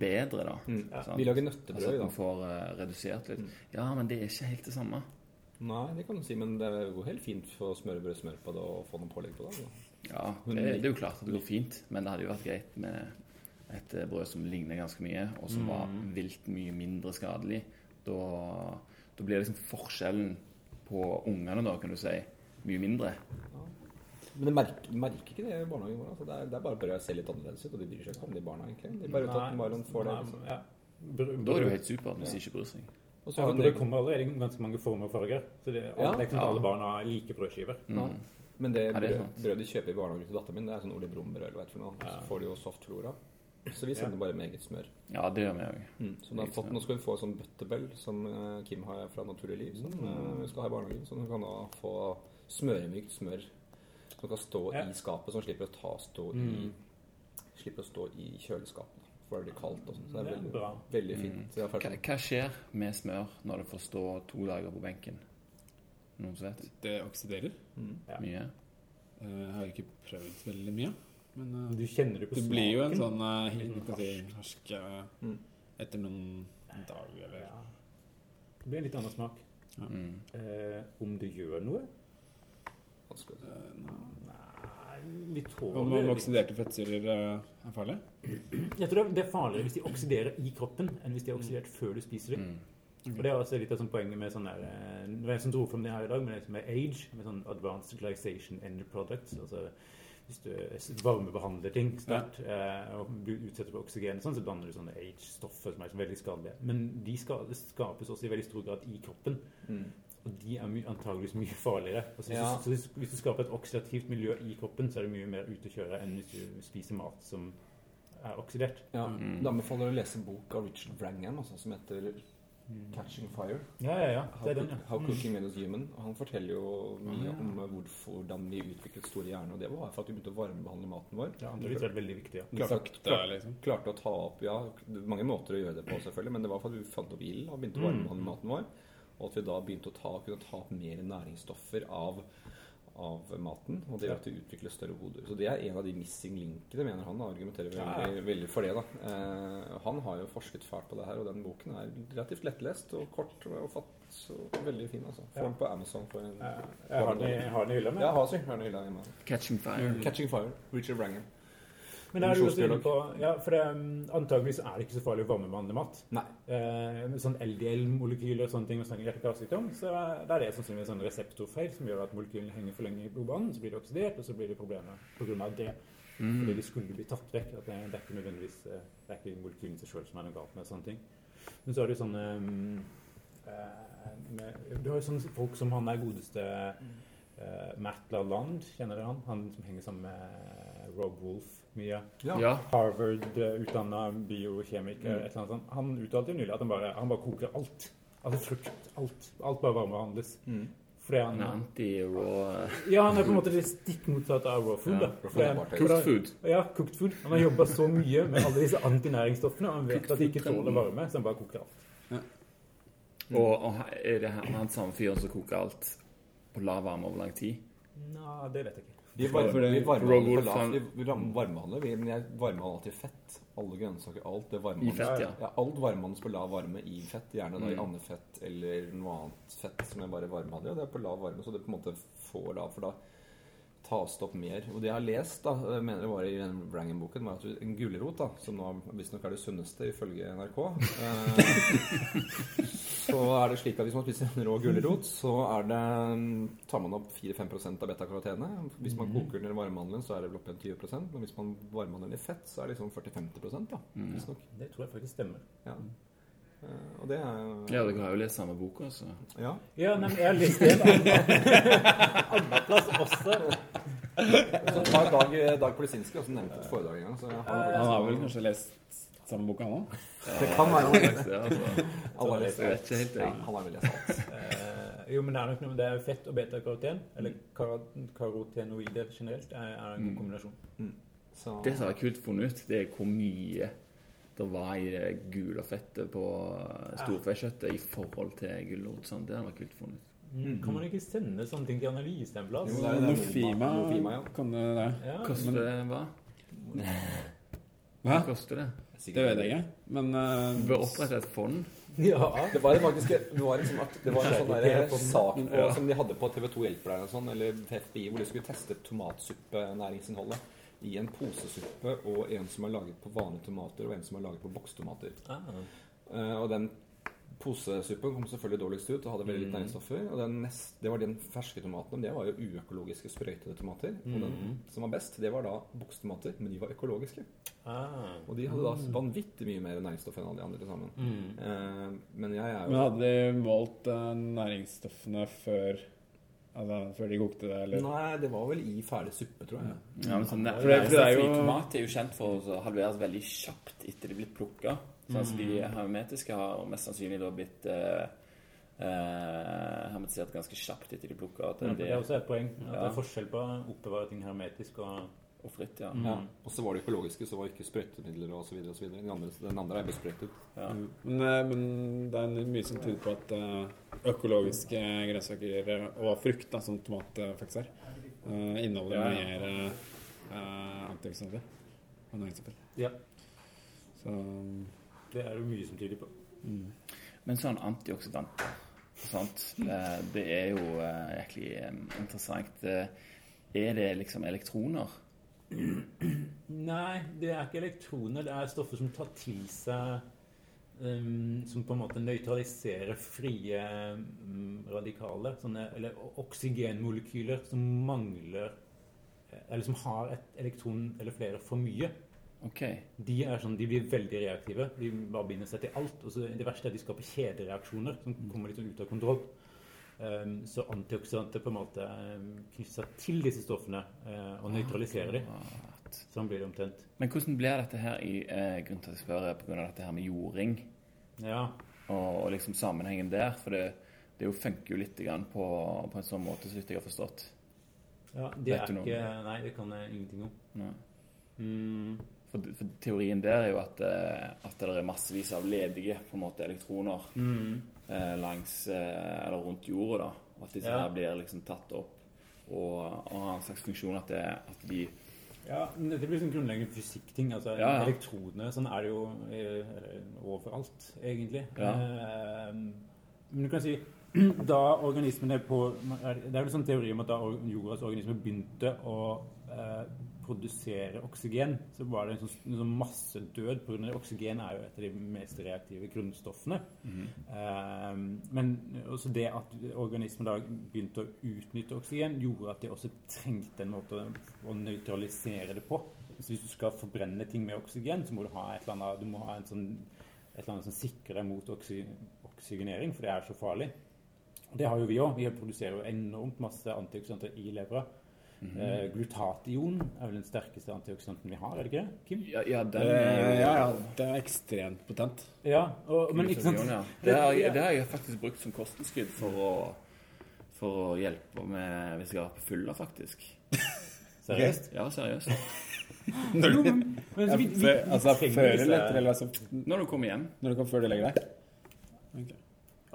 bedre, da. Mm. ja. Vi lager Altså nøttebrød at man får uh, redusert litt. Ja, men det er ikke helt det samme. Nei, det kan du si, men det går helt fint for å smøre brød smør på det og få noen pålegg på det. Da. Ja, det, det er jo klart at det går fint, men det hadde jo vært greit med et eh, brød som ligner ganske mye, og som var vilt mye mindre skadelig. Da, da blir liksom forskjellen på ungene, da, kan du si, mye mindre. Men de merker, merker ikke det i barnehagen vår. Altså. Det, er, det er bare bare å se litt annerledes ut, og de bryr seg ikke om de barna, egentlig. De bare tar at Maron får det. Liksom. Ja. Brød- Da er du helt super hvis de ikke bryr seg. Og så Ja, det kommer allerede ganske mange former og farger. Så det, Ja. det er ikke sånn Ja. alle barn har like brødskiver. Mm. Men det, Ja, det brød, sant. de kjøper i barnehagen til datteren min, det er sånn Ole Brumm-brød eller hva det er. Så får de jo soft flora. Så vi sender bare med eget smør. Ja, det gjør vi òg. Fått, nå skal hun få en sånn bøttebell som eh, Kim har fra Naturlig Liv, som hun skal ha i barnehagen. Så hun kan da få smøremykt smør som kan stå Ja. i skapet, som slipper å ta stå i Slipper å stå i kjøleskapet. For det blir kaldt og sånn. Så det er Det er veldig, bra. veldig fint. Så jeg Hva, hva skjer med smør når det får stå to dager på benken? Noen som vet? Det oksiderer. Ja. Mye? Eh, Jeg har ikke prøvd veldig mye. Men uh, Du kjenner det på det blir jo en sånn uh, Litt hva skal jeg si, harsk eh, Mm. etter noen dager eller Ja. Det blir en litt annen smak. Mm. Uh, om du gjør noe? Vanskelig. eh, nei. Nei, litt Om om oksiderte fettsyrer eh, er farlig? Jeg tror det er farligere hvis de oksiderer i kroppen enn hvis de er oksidert før du spiser dem. Mm. Og Det er også litt av sånn poenget med sånn der eh, Det var en som dro fram det her i dag, med det som er age, med sånn advanced glycation end products. Altså hvis du varmebehandler ting sterkt eh, og blir utsetter for oksygen, sånn, så blander du sånne age-stoffer som er veldig skadelige. Men de ska- skapes også i veldig stor grad i kroppen. Mm. Og de er my antageligvis mye farligere. Altså, hvis, Ja. du, så hvis, hvis du skaper et oksidativt miljø i kroppen, så er det mye mer ute å kjøre enn hvis du spiser mat som er oksidert. Ja, Mm. Da anbefaler jeg å lese en bok av Richard Wrangham altså, som heter 'Catching Fire'. Ja, ja, ja. How, Det er den, ja. how Mm. Cooking Made Us Human. Og han forteller jo mye ja. om eh, hvorfor, hvordan vi utviklet store hjerner. Og det var for at vi begynte å varmebehandle maten vår. Ja, det er veldig viktig. Ja. Klarte, Sakte, klart, liksom. klarte å ta opp Ja, mange måter å gjøre det på, selvfølgelig, men det var for at vi fant opp ilden og begynte å varmebehandle maten vår. Og at vi da begynte å ta, kunne ta opp mer næringsstoffer av, av maten, og det gjør at vi utvikler større hoder. Så det er en av de missing linkene, mener han. da, argumenterer veldig, veldig for det. da. Eh, han har jo forsket fælt på det her, og den boken er relativt lettlest og kort og fatt og veldig fin. altså. Får Ja. den på Amazon for en Ja, Jeg har den i, hylla mi. Ja, har den i hylla hjemme. Catching Fire. Catching Fire, Richard Wrangham. Men er du også inne på Ja, for det, um, antageligvis er det ikke så farlig å varmebehandle mat. Nei. Eh, sånn LDL-molekyler og sånne ting, sånn hjerte-karsykdom, så er- er det sannsynligvis en reseptorfeil som gjør at molekylene henger for lenge i blodbanen, så blir det oksidert, og så blir det problemer pga. det. Mm. Fordi de skulle bli tatt vekk. At det, det er ikke nødvendigvis eh, Det er ikke molekylene seg sjøl som er noe galt med sånne ting. Men så har du sånne um, med, Du har jo sånne folk som han der godeste uh, Matt LaLand, kjenner dere han? Han som henger sammen med Rob Wolf mye. Ja. Harvard-utdanna biokjemiker. Mm. et eller annet sånt. Han uttalte jo nylig at han bare, han bare koker alt. Altså frukt. Alt. Alt bare varmebehandles. Mm. Fordi Han han er anti-raw Ja, han er på en måte det stikk motsatte av raw food. Ja, da. raw food han- cooked food. Ja, cooked food. Han har jobba så mye med alle disse antinæringsstoffene, og han vet at de ikke tåler varme, så han bare koker alt. Og, og er det han, han samme fyren som koker alt på lav varme over lang tid? Nei, det vet jeg ikke. Vi, var, vi varmehandler varmehandler, men jeg varmehandler alltid fett. Alle grønnsaker, alt det I varmehandles. fett, ja. Ja, alt varmehandles på lav varme i fett. Gjerne da i Mm. andefett eller noe annet fett som jeg bare varmehandler. Det er på lav varme, så det på en måte får da For da tas det opp mer. Og det jeg har lest, da, jeg mener det var i den Wrangham-boken, var at en gulrot, da, som nå visstnok er det sunneste ifølge NRK eh, Så er det slik at hvis man spiser en rå gulrot, så er det, tar man opp 4-5% av beta-karotene. Hvis man koker den i varmehandelen, så er det vel oppe i 20 Men hvis man varmehandler den i fett, så er det liksom 40-50 da, Mm. visstnok. Det tror jeg faktisk stemmer. Ja. Eh, og det er jo Ja, dere har jo lest samme bok, altså. Ja. Ja, men jeg har lest til en annen plass også. Så tar Dag, Dag Polisinski også nevnt et foredrag en gang. Så har Han har vel kanskje lest samme boka, han òg? Det kan være. Det, altså. Alle har lest helt, Ja, han har vel lest alt. Eh, jo, men det er nok noe med det er fett og beta-karoten, eller karotenoide karotenoider generelt, er, er en god kombinasjon. Så Det som er kult funnet ut, det er hvor mye det var i det gule fettet på storfekjøttet i forhold til gulrot. Det Det vært kult funnet ut. Mm. Kan man ikke sende sånne ting til analyse en plass? Jo, det er- det er Nofima, Nofima, ja. kan det det? Ja. Koster det hva? Hva koster det? Det vet jeg ikke. Men uh, Vi bør opprette et fond. ja. Det var faktisk det var liksom at det var en sånn der sak på, Ja. som de hadde på TV2 Hjelper deg sånn, eller FBI, hvor de skulle teste tomatsuppenæringsinnholdet i en posesuppe og en som er laget på vanlige tomater, og en som er laget på bokstomater. Ah. Uh, og den posesuppen kom selvfølgelig dårligst ut og hadde veldig litt næringsstoffer. Og den nest, det var den ferske tomaten. men Det var jo uøkologiske sprøytede tomater. Og den som var best, det var da bokstomater, men de var økologiske. Ah. Og de hadde da vanvittig mye mer næringsstoff enn alle de andre til sammen. Mm. Eh, men jeg er Men hadde de valgt eh, næringsstoffene før Altså før de kokte det, eller? Nei, det var vel i ferdig suppe, tror jeg. Ja, men sånn, For det- for det er jo- Tomat er jo kjent for å halveres veldig kjapt etter de blir plukka. Sånn at de hermetiske har mest sannsynlig da blitt eh, eh, hermetisert ganske kjapt etter de plukka. Ja, Det det er også et poeng. At Ja. Det er forskjell på å oppbevare ting hermetisk og og fritt, ja. Ja. Og så var det økologiske, så var det ikke sprøytemidler så så videre. Den, andre, den andre er besprøytet. ja. Men, eh, men det er mye som tyder på at eh, økologiske grønnsaker og frukt, da, som tomat eh, faktisk er, uh, inneholder Ja, ja. mer uh, antioksidanter og næringsstoffer. Ja. Så Det er det mye som tyder på. Men sånn antioksidanter eh, det er jo egentlig eh, interessant. Eh, Er det liksom elektroner? Nei, det er ikke elektroner. Det er stoffer som tar til seg um, Som på en måte nøytraliserer frie um, radikaler. Sånne, eller oksygenmolekyler som mangler Eller som har et elektron eller flere for mye. OK. De sånn, de blir veldig reaktive. De bare binder seg til alt. Og så det verste er at de skaper kjedereaksjoner som kommer litt sånn ut av kontroll. Um, så antioksidanter på en måte um, knytter seg til disse stoffene uh, og nøytraliserer dem. Sånn blir det omtrent. Men hvordan blir dette her i eh, Grunnen til at jeg spør, pga. dette her med jording Ja. og, og liksom sammenhengen der. For det, det jo funker jo litt grann på, på en sånn måte, så vidt jeg har forstått. ja det er ikke Nei, det kan jeg ingenting om. Ja. Mm, For, for teorien der er jo at, eh, at det er massevis av ledige på en måte, elektroner mm, eh, langs eh, eller rundt jorda. da, og At disse Ja. her blir liksom tatt opp og, og har en slags funksjon at, det, at de Ja, Dette blir sånn grunnleggende fysikkting. Altså, Ja, ja. Elektronene sånn er det jo eh, overalt, egentlig. Ja. Eh, men du kan si da organismene på Det er vel sånn teori om at da jordas organismer begynte å eh, produsere oksygen, så var det en sånn, en sånn massedød pga. oksygen er jo et av de mest reaktive grunnstoffene. Eh, men også det at organismer da begynte å utnytte oksygen, gjorde at de også trengte en måte å nøytralisere det på. Så hvis du skal forbrenne ting med oksygen, så må du ha et eller annet, du må ha en sånn, et eller annet som sikrer deg mot oksy, oksygenering, for det er så farlig. Og det har jo vi òg. Vi produserer jo enormt masse antioksidanter i levra. Eh, glutation er vel den sterkeste antioksidanten vi har, er det ikke det? Kim? Ja, ja den er ja, ja, det er ekstremt potent. Ja, og, men ikke sant ja. Det har, det har jeg faktisk brukt som kosttilskudd for å, for å hjelpe med hvis jeg har på fylla, faktisk. Seriøst? Ja, seriøst. Når du, Men ja, vi- vi- altså før eller etter, eller altså Når du kommer hjem. Når du kan før du legger deg? Okay.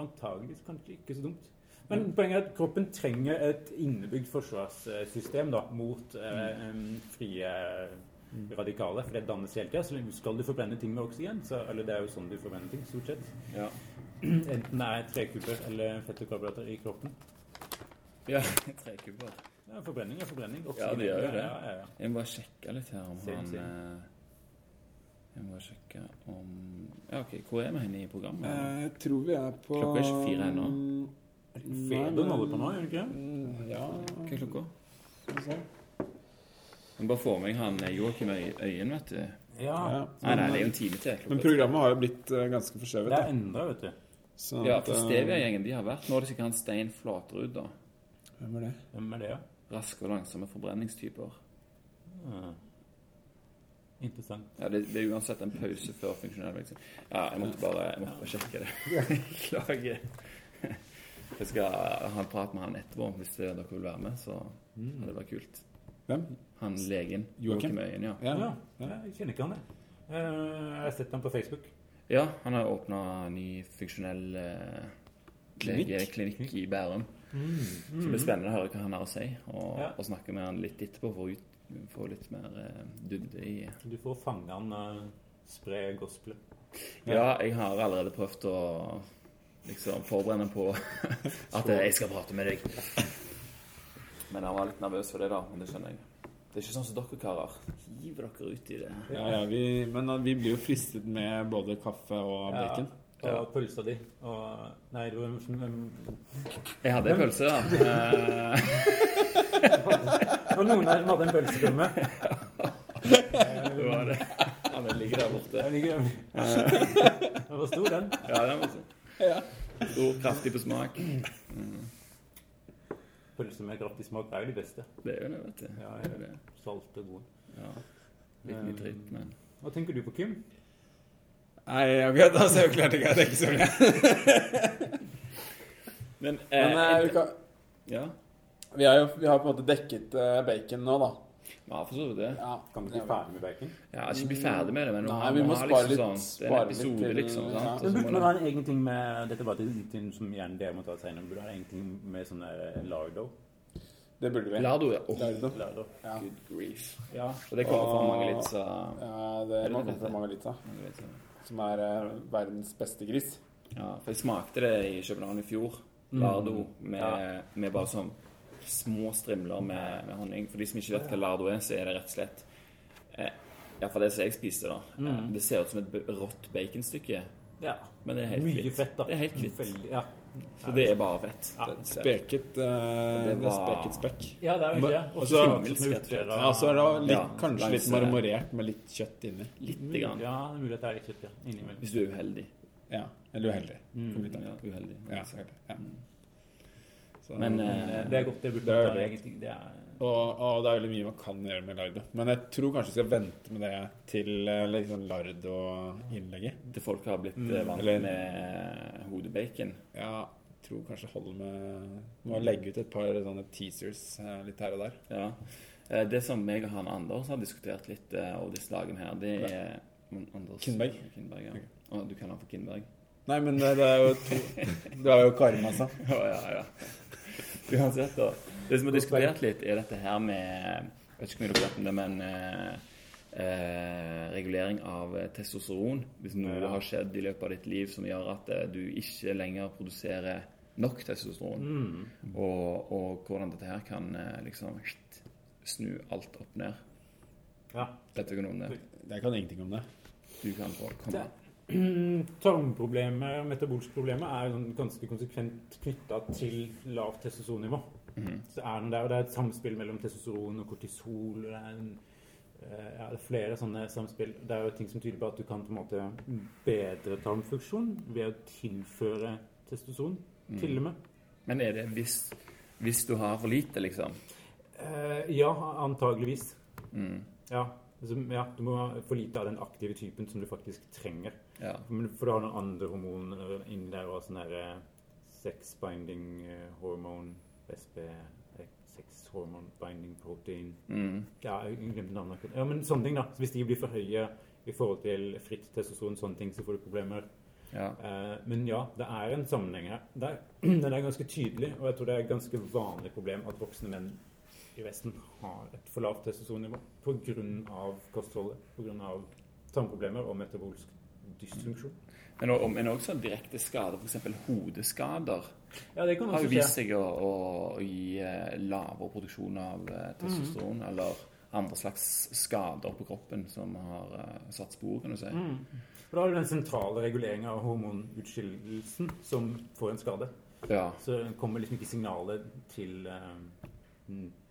Antageligvis kanskje ikke så dumt. Men poenget er at kroppen trenger et innebygd forsvarssystem da, mot eh, frie radikale, for det dannes hele tida. Så skal du forbrenne ting med oksygen, så, eller det er jo sånn du forbrenner ting, stort sett, Ja. enten det er trekubber eller fettokarbohydrater i kroppen. ja tre kubber. Ja, forbrenning er forbrenning. Ja, det gjør jo det. Ja, ja, ja. Jeg må bare sjekke litt her om han eh, Jeg må bare sjekke om Ja, OK. Hvor er vi henne i programmet? Eh, Jeg tror vi er på Klokka er ikke fire ennå. Fedon holder på nå, gjør den ikke det? Mm, Ja Hva er klokka? skal vi se. Jeg må bare få med han eh, Joakim Øyen, vet du. Ja. Ja. Nei, nei, det er jo en time til. Men programmet har jo blitt eh, ganske forskjøvet. Det da. er endra, vet du. Så Ja, at, for eh, Stevia-gjengen de har vært Nå er det sikkert han Stein Flatrud, da. Hvem er det? Hvem er det, ja? Raske og langsomme forbrenningstyper. Ah. Interessant. Ja, det, det er uansett en pause før funksjonell virksomhet. Ja, jeg måtte bare, jeg måtte bare sjekke det. Beklager. Jeg skal ha en prat med han etterpå, hvis dere vil være med. Så hadde det vært kult. Hvem? Han legen. Joakim? Øyen, ja. Ja. Ja, jeg kjenner ikke han, jeg. Eh, Jeg har sett han på Facebook. Ja, han har åpna ny funksjonell eh, legeklinikk i Bærum. Så det blir spennende å høre hva han har å si, og, Ja. og snakke med han litt etterpå for å ut, få litt mer eh, dybde i Du får fange han uh, spre gospelet. Ja, jeg har allerede prøvd å liksom forberede på at jeg skal prate med deg. Men han var litt nervøs for det, da. Men det skjønner jeg. Det er ikke sånn som dere karer. Hiver dere ut i det. Ja, ja, vi, men uh, vi blir jo fristet med både kaffe og bacon. Ja. Og Ja. pølsa di. Og Nei, um, Jeg hadde en pølse, da. Og Det var noen her som hadde en pølsekumme. det var det. Ja, den ligger der borte. Der ligger den. var stor den? Ja, den var så. Stor, kraftig på smak. Pølse med kraftig smak er jo de beste. Det er jo det, vet du. Ja, Det er det. Salte og gode. Ja. Litt nitritt, men Hva tenker du på, Kim? Nei, akkurat da så klarte jeg ikke å tenke så mye. Men, Men eh, vi, kan, Ja. vi, har jo, vi har på en måte dekket eh, bacon nå, da. Ja, for så vidt det. Ja, Kan du bli ferdig med bacon? Ja, ikke bli ferdig med det, men Nei, vi må må spare liksom litt- sånn, Det er en litt episode, til- liksom. ja. Sant? Men burde man ha en egen ting med Dette var ting som gjerne dere må ta senere. Burde ha en ting med sånn der lardo. Det burde vi. Lardo, ja. Oh. Lardo. lardo. Ja. good grief. Ja. Og det kommer fra litt, ja, det Er det må fra mange litt, som er uh, verdens beste gris. Ja, for jeg smakte det i København i fjor. Lardo med, Ja. med bare sånn små strimler med, med honning. For de som ikke vet hva lardo er, så er det rett og slett eh, Iallfall det som jeg spiste, da. Mm. Det ser ut som et rått baconstykke, ja. men det er helt Mye fett, da. Det er helt kvitt. Veldig, ja. Så det er bare fett. Ja. Speket, eh, Det det er speket spekk. ja, det er jo det. Og Og så er det litt, Ja, kanskje litt marmorert med litt kjøtt inni. Lite grann. Ja, det er mulig at det er litt kjøtt ja, innimellom. Hvis du er uheldig. Ja, eller uheldig. Mm. Litt. Ja, uheldig. Ja, ja. Så, Men, Men, eh, eh, Det er godt. Det burde det er egentlig. Det er og, og det er veldig mye man kan gjøre med lardo. Men jeg tror kanskje vi skal vente med det til liksom, litt sånn lardo-innlegget. Til folk har blitt Mm. eh, vant Eller- med hodebacon. Ja, jeg tror kanskje holder med Må legge ut et par sånne teasers eh, litt her og der. Ja. Eh, Det som meg og han Anders har diskutert litt eh, over disse dagene her, det er Anders Kindberg. Kindberg ja. okay. Du kaller han for Kindberg? Nei, men det, det er jo to Du har jo karma, altså. Ja, ja, ja. Uansett, da. Det som er diskutert litt, er dette her med Jeg vet ikke hvor mye dere vet om det, men eh, eh, regulering av testosteron. Hvis noe har skjedd i løpet av ditt liv som gjør at eh, du ikke lenger produserer nok testosteron, Mm. og, og hvordan dette her kan eh, liksom snu alt opp ned. Ja. Vet du ikke noe om det? Jeg kan ingenting om det. Du kan få komme. Tarmproblemer, metabolske problemer, er sånn ganske konsekvent knytta til lavt testosteronnivå. Mm. Så er den der, og Det er et samspill mellom testosteron og kortisol. og Det er, en, eh, ja, det er flere sånne samspill. Det er jo ting som tyder på at du kan på en måte bedre tarmfunksjon ved å tilføre testosteron, til og med. Men er det hvis, hvis du har for lite, liksom? Eh, ja, antageligvis. Mm. Ja. Altså, ja, du må ha for lite av den aktive typen som du faktisk trenger. Ja. For du har noen andre hormoner inni der, og sånn her eh, sex binding eh, hormone, SB, eh, sex hormone binding protein Mm. Ja, jeg glemte navnet. Ja, men sånne ting, da. Så hvis de blir for høye i forhold til fritt testosteron, sånne ting, så får du problemer. ja. Eh, men ja, det er en sammenheng her. Er, den er ganske tydelig, og jeg tror det er et ganske vanlig problem at voksne menn i Vesten har et for lavt testosteronnivå pga. kostholdet, pga. tarmproblemer og metabolsk dysfunksjon. Men, og- men også direkte skader, f.eks. hodeskader, Ja, det kan har vist seg å, å gi eh, lavere produksjon av eh, testosteron, eller andre slags skader på kroppen som har eh, satt spor, kan du si. Mm. For da har du den sentrale reguleringa av hormonutskillelsen som får en skade. Ja. Så kommer liksom ikke signalet til uh,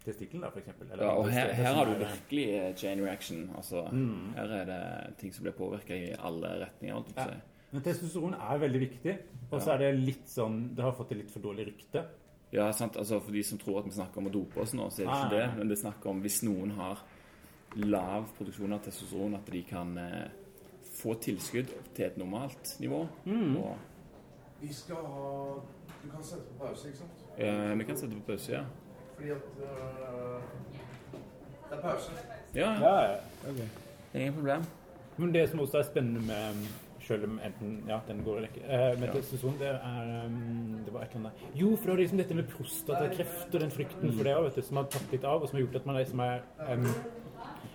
for eksempel. Ja, og her, her har du virkelig eh, chain reaction. Altså, Mm. Her er det ting som blir påvirka i alle retninger. Ja. Men testosteron er veldig viktig, og så Ja. er det litt sånn Det har fått et litt for dårlig rykte. Ja, sant? Altså, For de som tror at vi snakker om å dope oss nå, så er det ikke det. Men det er snakk om hvis noen har lav produksjon av testosteron, at de kan eh, få tilskudd til et normalt nivå. Mm. Og, Vi skal ha Du kan sette på pause, ikke sant? eh, vi kan sette på pause, ja. Fordi at øh, Det er pause. Ja, ja. Ja, ja. Ingen problem. Men det som også er spennende med selv om enten Ja, den går eller ikke. Eh, med Ja. testosteron, det er um, Det var et eller annet Jo, for det var liksom dette med prostatakreft og den frykten for det vet du, som har tatt litt av, og som har gjort at man liksom er um,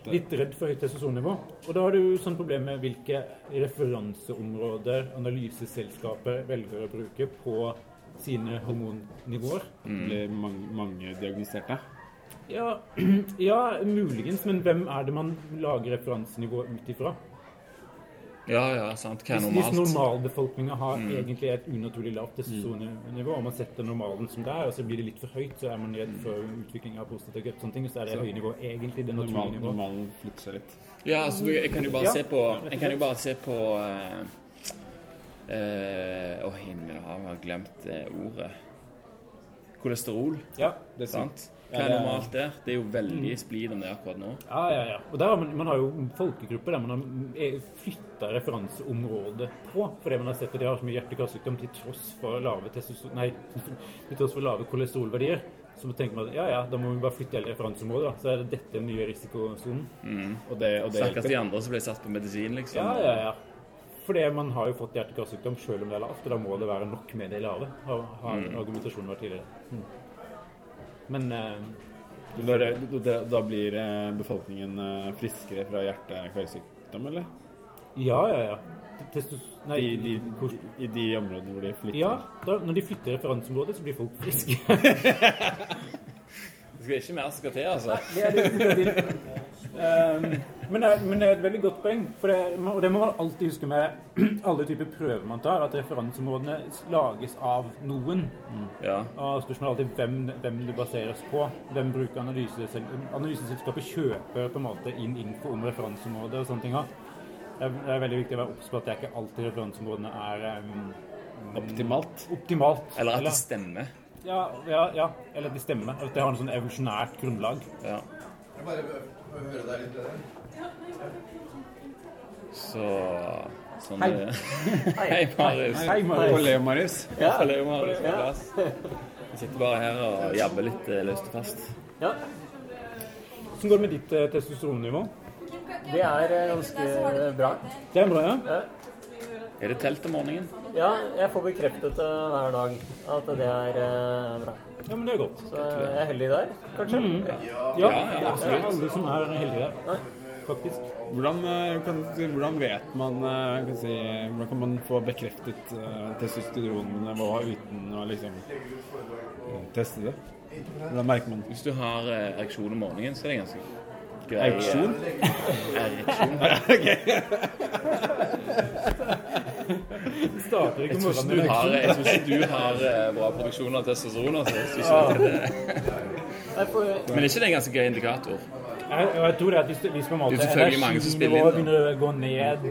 litt redd for høyt testosteronnivå. Og da har du sånn problem med hvilke referanseområder analyseselskaper velger å bruke på sine hormonnivåer. Mm. Ble mange, mange diagnoserte. Ja, ja, muligens, men hvem er det man lager referansenivå ut ifra? Ja, ja, sant. Hva er Hvis, hvis normalt? normalbefolkninga har Mm. egentlig et unaturlig lavt testosteronnivå, og man setter normalen som det er, og så blir det litt for høyt, så er man redd for utvikling av prostatakreft, sånne ting, så er det Så- høye nivå egentlig det naturlige nivået. normalen flytter seg litt. Ja, altså, jeg kan jo bare Ja. se på Jeg kan jo bare se på eh, eh, Å, himmel hav, jeg har glemt det ordet. Kolesterol, Ja, Det er sant. Hva er det normalt der? Det er jo veldig splid om det akkurat nå. ja, ja. ja. Og der har man, man har jo folkegrupper der man har flytta referanseområdet på, fordi man har sett at de har så mye hjerte-karsykdom til tross for lave. Nei, til tross for lave kolesterolverdier. Så tenker man at ja, ja, da må vi bare flytte hele referanseområdet. Så er det dette den nye risikosonen. Mm. Og det, og det Stakkars de andre som ble satt på medisin, liksom. Ja, ja, ja. Fordi man har jo fått hjerte-karsykdom selv om det er lavt, og da må det være nok med det lave, har, har Mm. argumentasjonen vært tidligere. Mm. Men eh, Da, da, da blir eh, befolkningen eh, friskere fra hjerte-karsykdom, eller? ja, ja, ja. Testos... Nei, I de, hvor- I de områdene hvor de flytter? ja, da, når de flytter referanseområdet, så blir folk friske. Det skal ikke mer skal til, altså. Det er det det. Um, men, det er, men det er et veldig godt poeng. Det, og det må man alltid huske med alle typer prøver man tar, at referanseområdene lages av noen. Ja. Og spørsmålet er alltid hvem, hvem det baseres på. Hvem bruker analysesel Analyseselskapet kjøper på en måte inn info om referanseområdet og sånne ting. Det er, det er veldig viktig å være obs på at det er ikke alltid referanseområdene er um, Optimalt. optimalt. Eller at det stemmer. ja, ja, ja, eller at de stemmer. At det har en sånn evolusjonært grunnlag. Ja. Jeg bare vil høre deg litt bedre. Så sånn Hei. er det. Hei, Marius. Hei, Marius. Ja. Marius. plass. Jeg sitter bare her og jabber litt eh, løst og fast. Ja. Hvordan går det med ditt eh, testosteronnivå? Det er eh, ganske bra. Det er bra, ja? Er det telt om morgenen? Ja, jeg får bekreftet det hver dag at det er eh, bra. Ja, men det er godt. Så jeg er heldig der, kanskje. Ja, Ja, det er absolutt. alle som er heldige der, Nei. faktisk. Hvordan, eh, kan, hvordan vet man eh, kan si, Hvordan kan man få bekreftet uh, testosteronnivået uten å liksom eh, teste det? Hvordan merker man Hvis du har uh, ereksjon om morgenen, så er det ganske grei eh, Ereksjon? Starter ikke Jeg tror ikke morgenen du med har, jeg tror ikke du har eh, bra produksjon av testosteron. Altså. Men er ikke det en ganske gøy indikator? Jeg, jeg tror det at hvis, hvis på en måte er energinivået begynner å gå ned,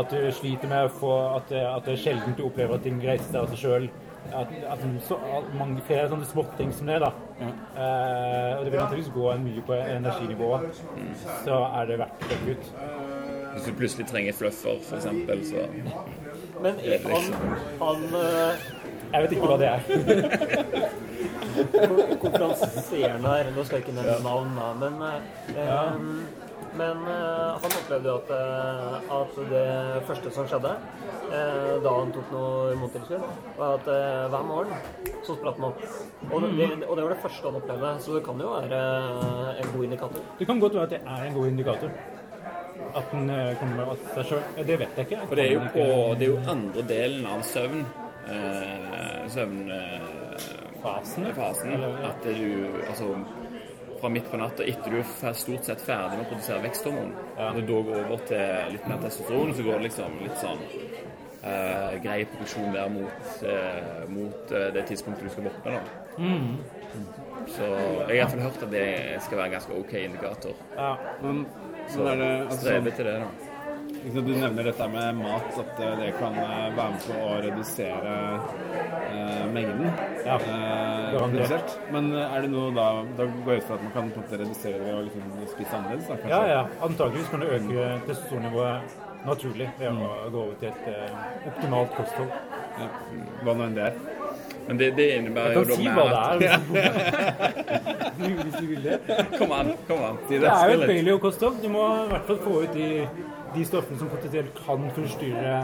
at du sliter med å få At, at det er sjelden du opplever at ting reiser seg av seg sjøl. At, at, så, at mange flere sånne småting som det, da. Eh, og det vil antakeligvis gå mye på energinivået. Så er det verdt å sjekke ut. Hvis du plutselig trenger fluffer, f.eks., så men han, han eh, Jeg vet ikke hva det er. kon- konferansieren her Nå skal jeg ikke nevne navn, da, men eh, Men eh, han opplevde jo at, eh, at det første som skjedde eh, da han tok noe imottilskudd, var at eh, hver morgen så spratt han opp. Og det, og det var det første han opplevde, så det kan jo være eh, en god indikator. Det kan godt være at det er en god indikator. At den eh, kommer av seg sjøl. Det vet jeg ikke. For det er jo på Det er jo andre delen av søvn eh, Søvnfasen. Fasen, fasen, at du Altså fra midt på natta etter du er stort sett ferdig med å produsere veksthormon, Ja. Når du da går over til litt mer testosteron, så går det liksom litt sånn eh, grei produksjon der mot, eh, mot eh, det tidspunktet du skal våkne. da. Mm. Så jeg har i hvert fall hørt at det skal være en ganske OK indikator. Ja. Men, Så er det, altså, strebe til det, da. Liksom, Du nevner dette med mat, at eh, det kan eh, være med på å redusere eh, mengden. Ja, eh. Men eh, er det noe da Da går jeg ut fra at man kan på en måte redusere det og liksom spise annerledes? Da, kanskje? Ja, ja. Antakeligvis kan du øke testosteronnivået naturlig ved å gå over til et eh, optimalt kosthold. Ja. Hva nå enn det er. Men det, det innebærer Jeg jo kan da si mer hva det at- er. Hvis du vil det. Kom an, kom an. De Det er jo et paleo-kosthold. Du må i hvert fall få ut de, de stoffene som potensielt kan forstyrre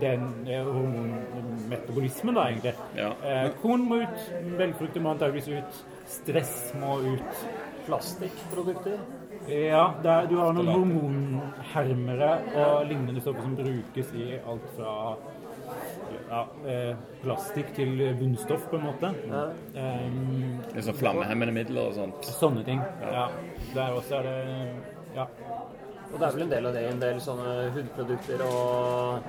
den eh, hormonmetabolismen, da, egentlig. Ja. Eh, korn må ut, velfrukter må antakeligvis ut, stress må ut. Plastikkprodukter. Ja, er, du har noen hormonhermere og lignende stoffer som brukes i alt fra ja, eh, plastikk til bunnstoff, på en måte. Um, Litt sånn flammehemmende midler og sånt. sånne ting. Ja. Der også er det Ja. Og det er vel en del av det i en del sånne hudprodukter og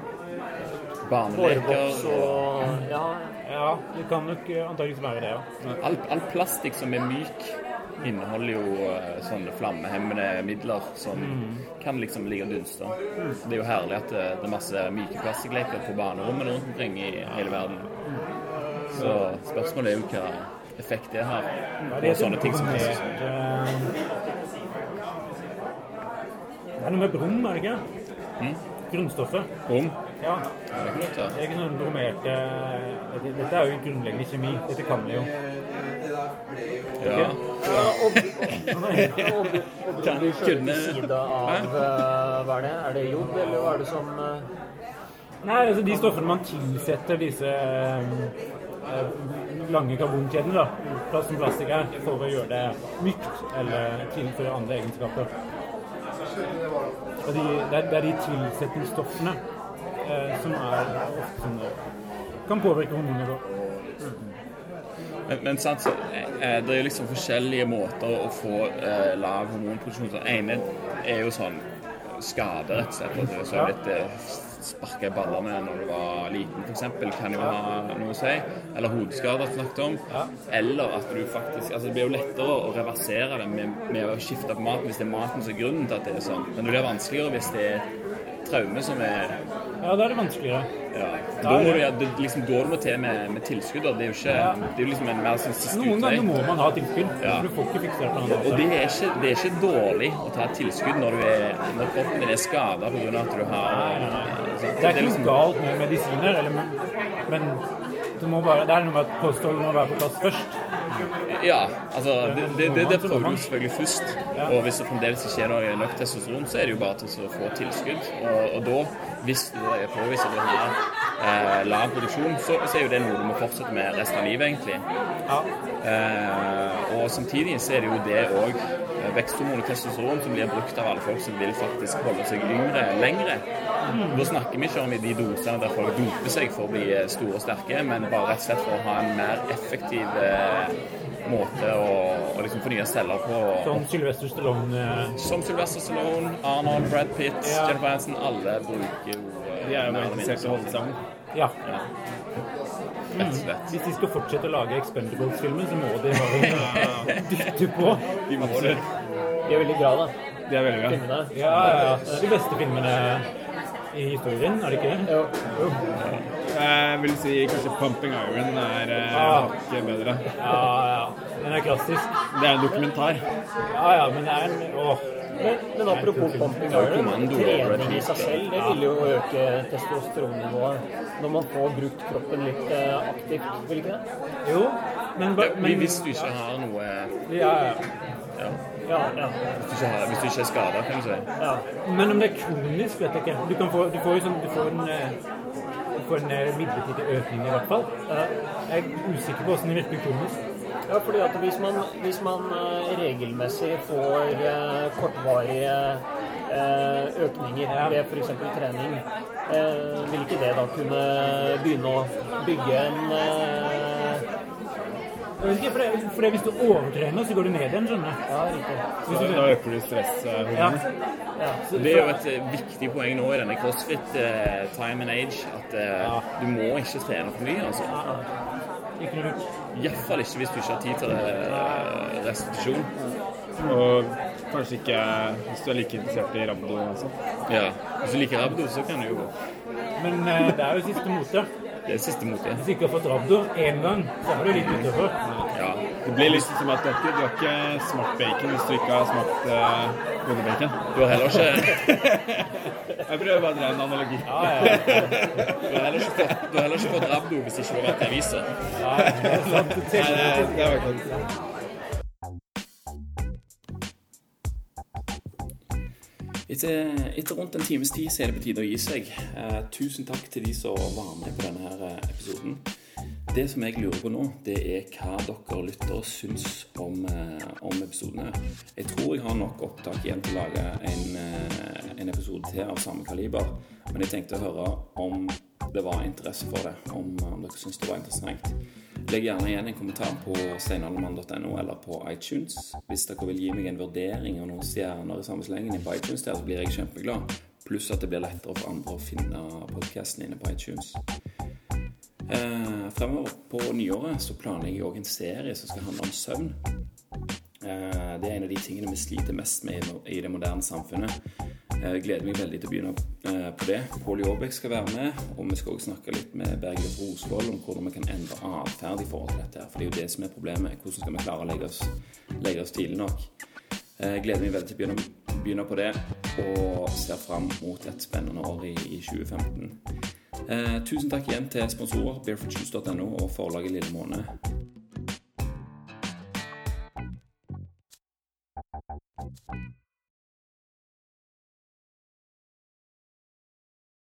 Barneleker og Ja, ja, det kan nok eh, antakeligvis være det, ja. all, all plastikk som er myk, inneholder jo eh, sånne flammehemmende midler som kan liksom ligge og dunste. Så det er jo herlig at det, det er masse myke plastikkleker på banerommene rundt omkring i hele verden. Så spørsmålet er jo hva effekt det har på sånne ting som brommert, eh, Det er noe med brom, er det ikke? Grunnstoffet. Brum. Ja. Det er ikke noen brommerte dette, dette er jo grunnleggende kjemi. Dette kan vi jo. Ja. skjøvet kunne- eh, Hva er det? Er det jobb, eller hva er det som eh, Nei, altså de stoffene man tilsetter disse eh, lange karbonkjedene, da, som plastikk er, for å gjøre det mykt eller tilføre andre egenskaper. Og de, det, er, det er de tilsetningsstoffene eh, som er ofte sånn kan påvirke hormonnivået. Men, men sant, så, eh, det er liksom forskjellige måter å få eh, lav hormonproduksjon på. Den ene er jo sånn skade, rett og slett. At du så litt eh, sparka i ballene når du var liten, f.eks. Kan jo ha noe å si. Eller hodeskader, snakket om. Eller at du faktisk altså Det blir jo lettere å reversere det med, med å skifte på maten hvis det er maten som er grunnen til at det er sånn. Men det blir vanskeligere hvis det er traume som er Ja, da er det vanskeligere. ja. Da må du, ja, det, liksom, da du må til med, med tilskudd. da. Det er jo ikke Det er jo liksom en mer sånn siste Noen ganger må man ha tilskudd. Ja. Du får ikke fiksa det på annen Og det er, ikke, det er ikke dårlig å ta tilskudd når, du er, når kroppen din er skada pga. at du har sånn, Det er ikke noe galt med medisiner, eller, men det, må bare, det er noe med at kostholdet må være på plass først. Ja, altså det, det, det, prøver du selvfølgelig først. Og hvis det fremdeles ikke er nok testosteron, så er det jo bare til å få tilskudd. Og, og da, hvis det er påvist at du har eh, lav produksjon, så, så er jo det noe du må fortsette med resten av livet, egentlig. Eh, og samtidig så er det jo det òg veksthormon og testosteron som blir brukt av alle folk som vil faktisk holde seg yngre lengre. Da snakker vi ikke om i de dosene der folk doper seg for å bli store og sterke, men bare rett og slett for å ha en mer effektiv eh, måte å, å liksom fornye celler på. Som Sylvester Stallone eh, Som Sylvester Stallone, Arnold, Brad Pitt, Ja. Jennifer Hansen. alle bruker jo eh, De er jo interessert i å holde sammen. Ja. Rett og slett. Hvis de skal fortsette å lage Expendables-filmer, så må de bare dytte på. De må det. De er veldig bra, da. De er veldig bra. Filmene. Ja, ja, ja. Det de beste filmene i historien, er det ikke det? Jo. Jeg vil si kanskje 'Pumping Iron' er hakket Ah. bedre. Ja, ja. Den er klassisk. Det er en dokumentar. Ja, ja, men det er en Åh. Men, men apropos pumping iron, trening i seg selv det vil jo øke testosteronnivået når man får brukt kroppen litt eh, aktivt, vil ikke det? Jo, men, Ja, men hvis du ikke har noe ja, ja. ja, Ja, ja. hvis, du ikke har, hvis du ikke er skada, kan du si. ja. Men om det er kronisk, vet jeg ikke. Du, kan få, du får jo sånn Du får en, eh, får en eh, midlertidig økning, i hvert fall. Jeg er usikker på hvordan det virker kronisk. Ja, fordi at hvis man, hvis man eh, regelmessig får eh, kortvarige eh, økninger ved f.eks. trening, eh, vil ikke det da kunne begynne å bygge en eh, ikke, for, det, for det, Hvis du overtrener, så går du ned igjen, skjønner du. Ja, riktig. Så du da øker du stresshormonet. ja. Det er jo et eh, viktig poeng nå i denne CrossFit eh, time and age at eh, du må ikke trene for mye. altså. Ikke noe lurt. Iallfall ikke hvis du ikke har tid til det, restitusjon. Og kanskje ikke hvis du er like interessert i rabdo. Altså. Ja. Hvis du liker rabdo, så kan du jo gå. Men eh, det er jo siste mote. Det er siste motet. Hvis du ikke har fått rabdo én gang, så er du litt utover. Ja. Det blir litt som at du har ikke, du har ikke smakt bacon hvis du ikke har smakt uh, bondebacon. Du har heller ikke, Jeg prøver bare å dra en analogi. Ja, ja. du har heller ikke, fått, du har heller ikke fått rabdo hvis ikke du har vært i avisa. ja det er sant. Det Nei, det, det er faktisk Etter, etter rundt en times tid så er det på tide å gi seg. Eh, tusen takk til de som var med på denne her eh, episoden. Det som jeg lurer på nå, det er hva dere lyttere syns om, eh, om episodene. Jeg tror jeg har nok opptak igjen til å lage en, eh, en episode til av samme kaliber. Men jeg tenkte å høre om det var interesse for det, om, om dere syns det var interessant. Legg gjerne igjen en kommentar på steinaldermann.no eller på iTunes. Hvis dere vil gi meg en vurdering og noen stjerner i samme slengen på iTunes, der, så blir jeg kjempeglad. Pluss at det blir lettere for andre å finne podkasten inne på iTunes. Eh, fremover på nyåret så planlegger jeg òg en serie som skal handle om søvn. Eh, det er en av de tingene vi sliter mest med i- det moderne samfunnet. Jeg gleder meg veldig til å begynne eh, på det. Pål Jåbæk skal være med, og vi skal også snakke litt med Bergljot Rosvold om hvordan vi kan endre atferd i forhold til dette. For det er jo det som er problemet. Hvordan skal vi klare å legge oss, legge oss tidlig nok? Eh, gleder meg veldig til å begynne, på det, og ser fram mot et spennende år i, i 2015. Eh, tusen takk igjen til sponsorer barefootjuice.no og forlaget Lille Måne.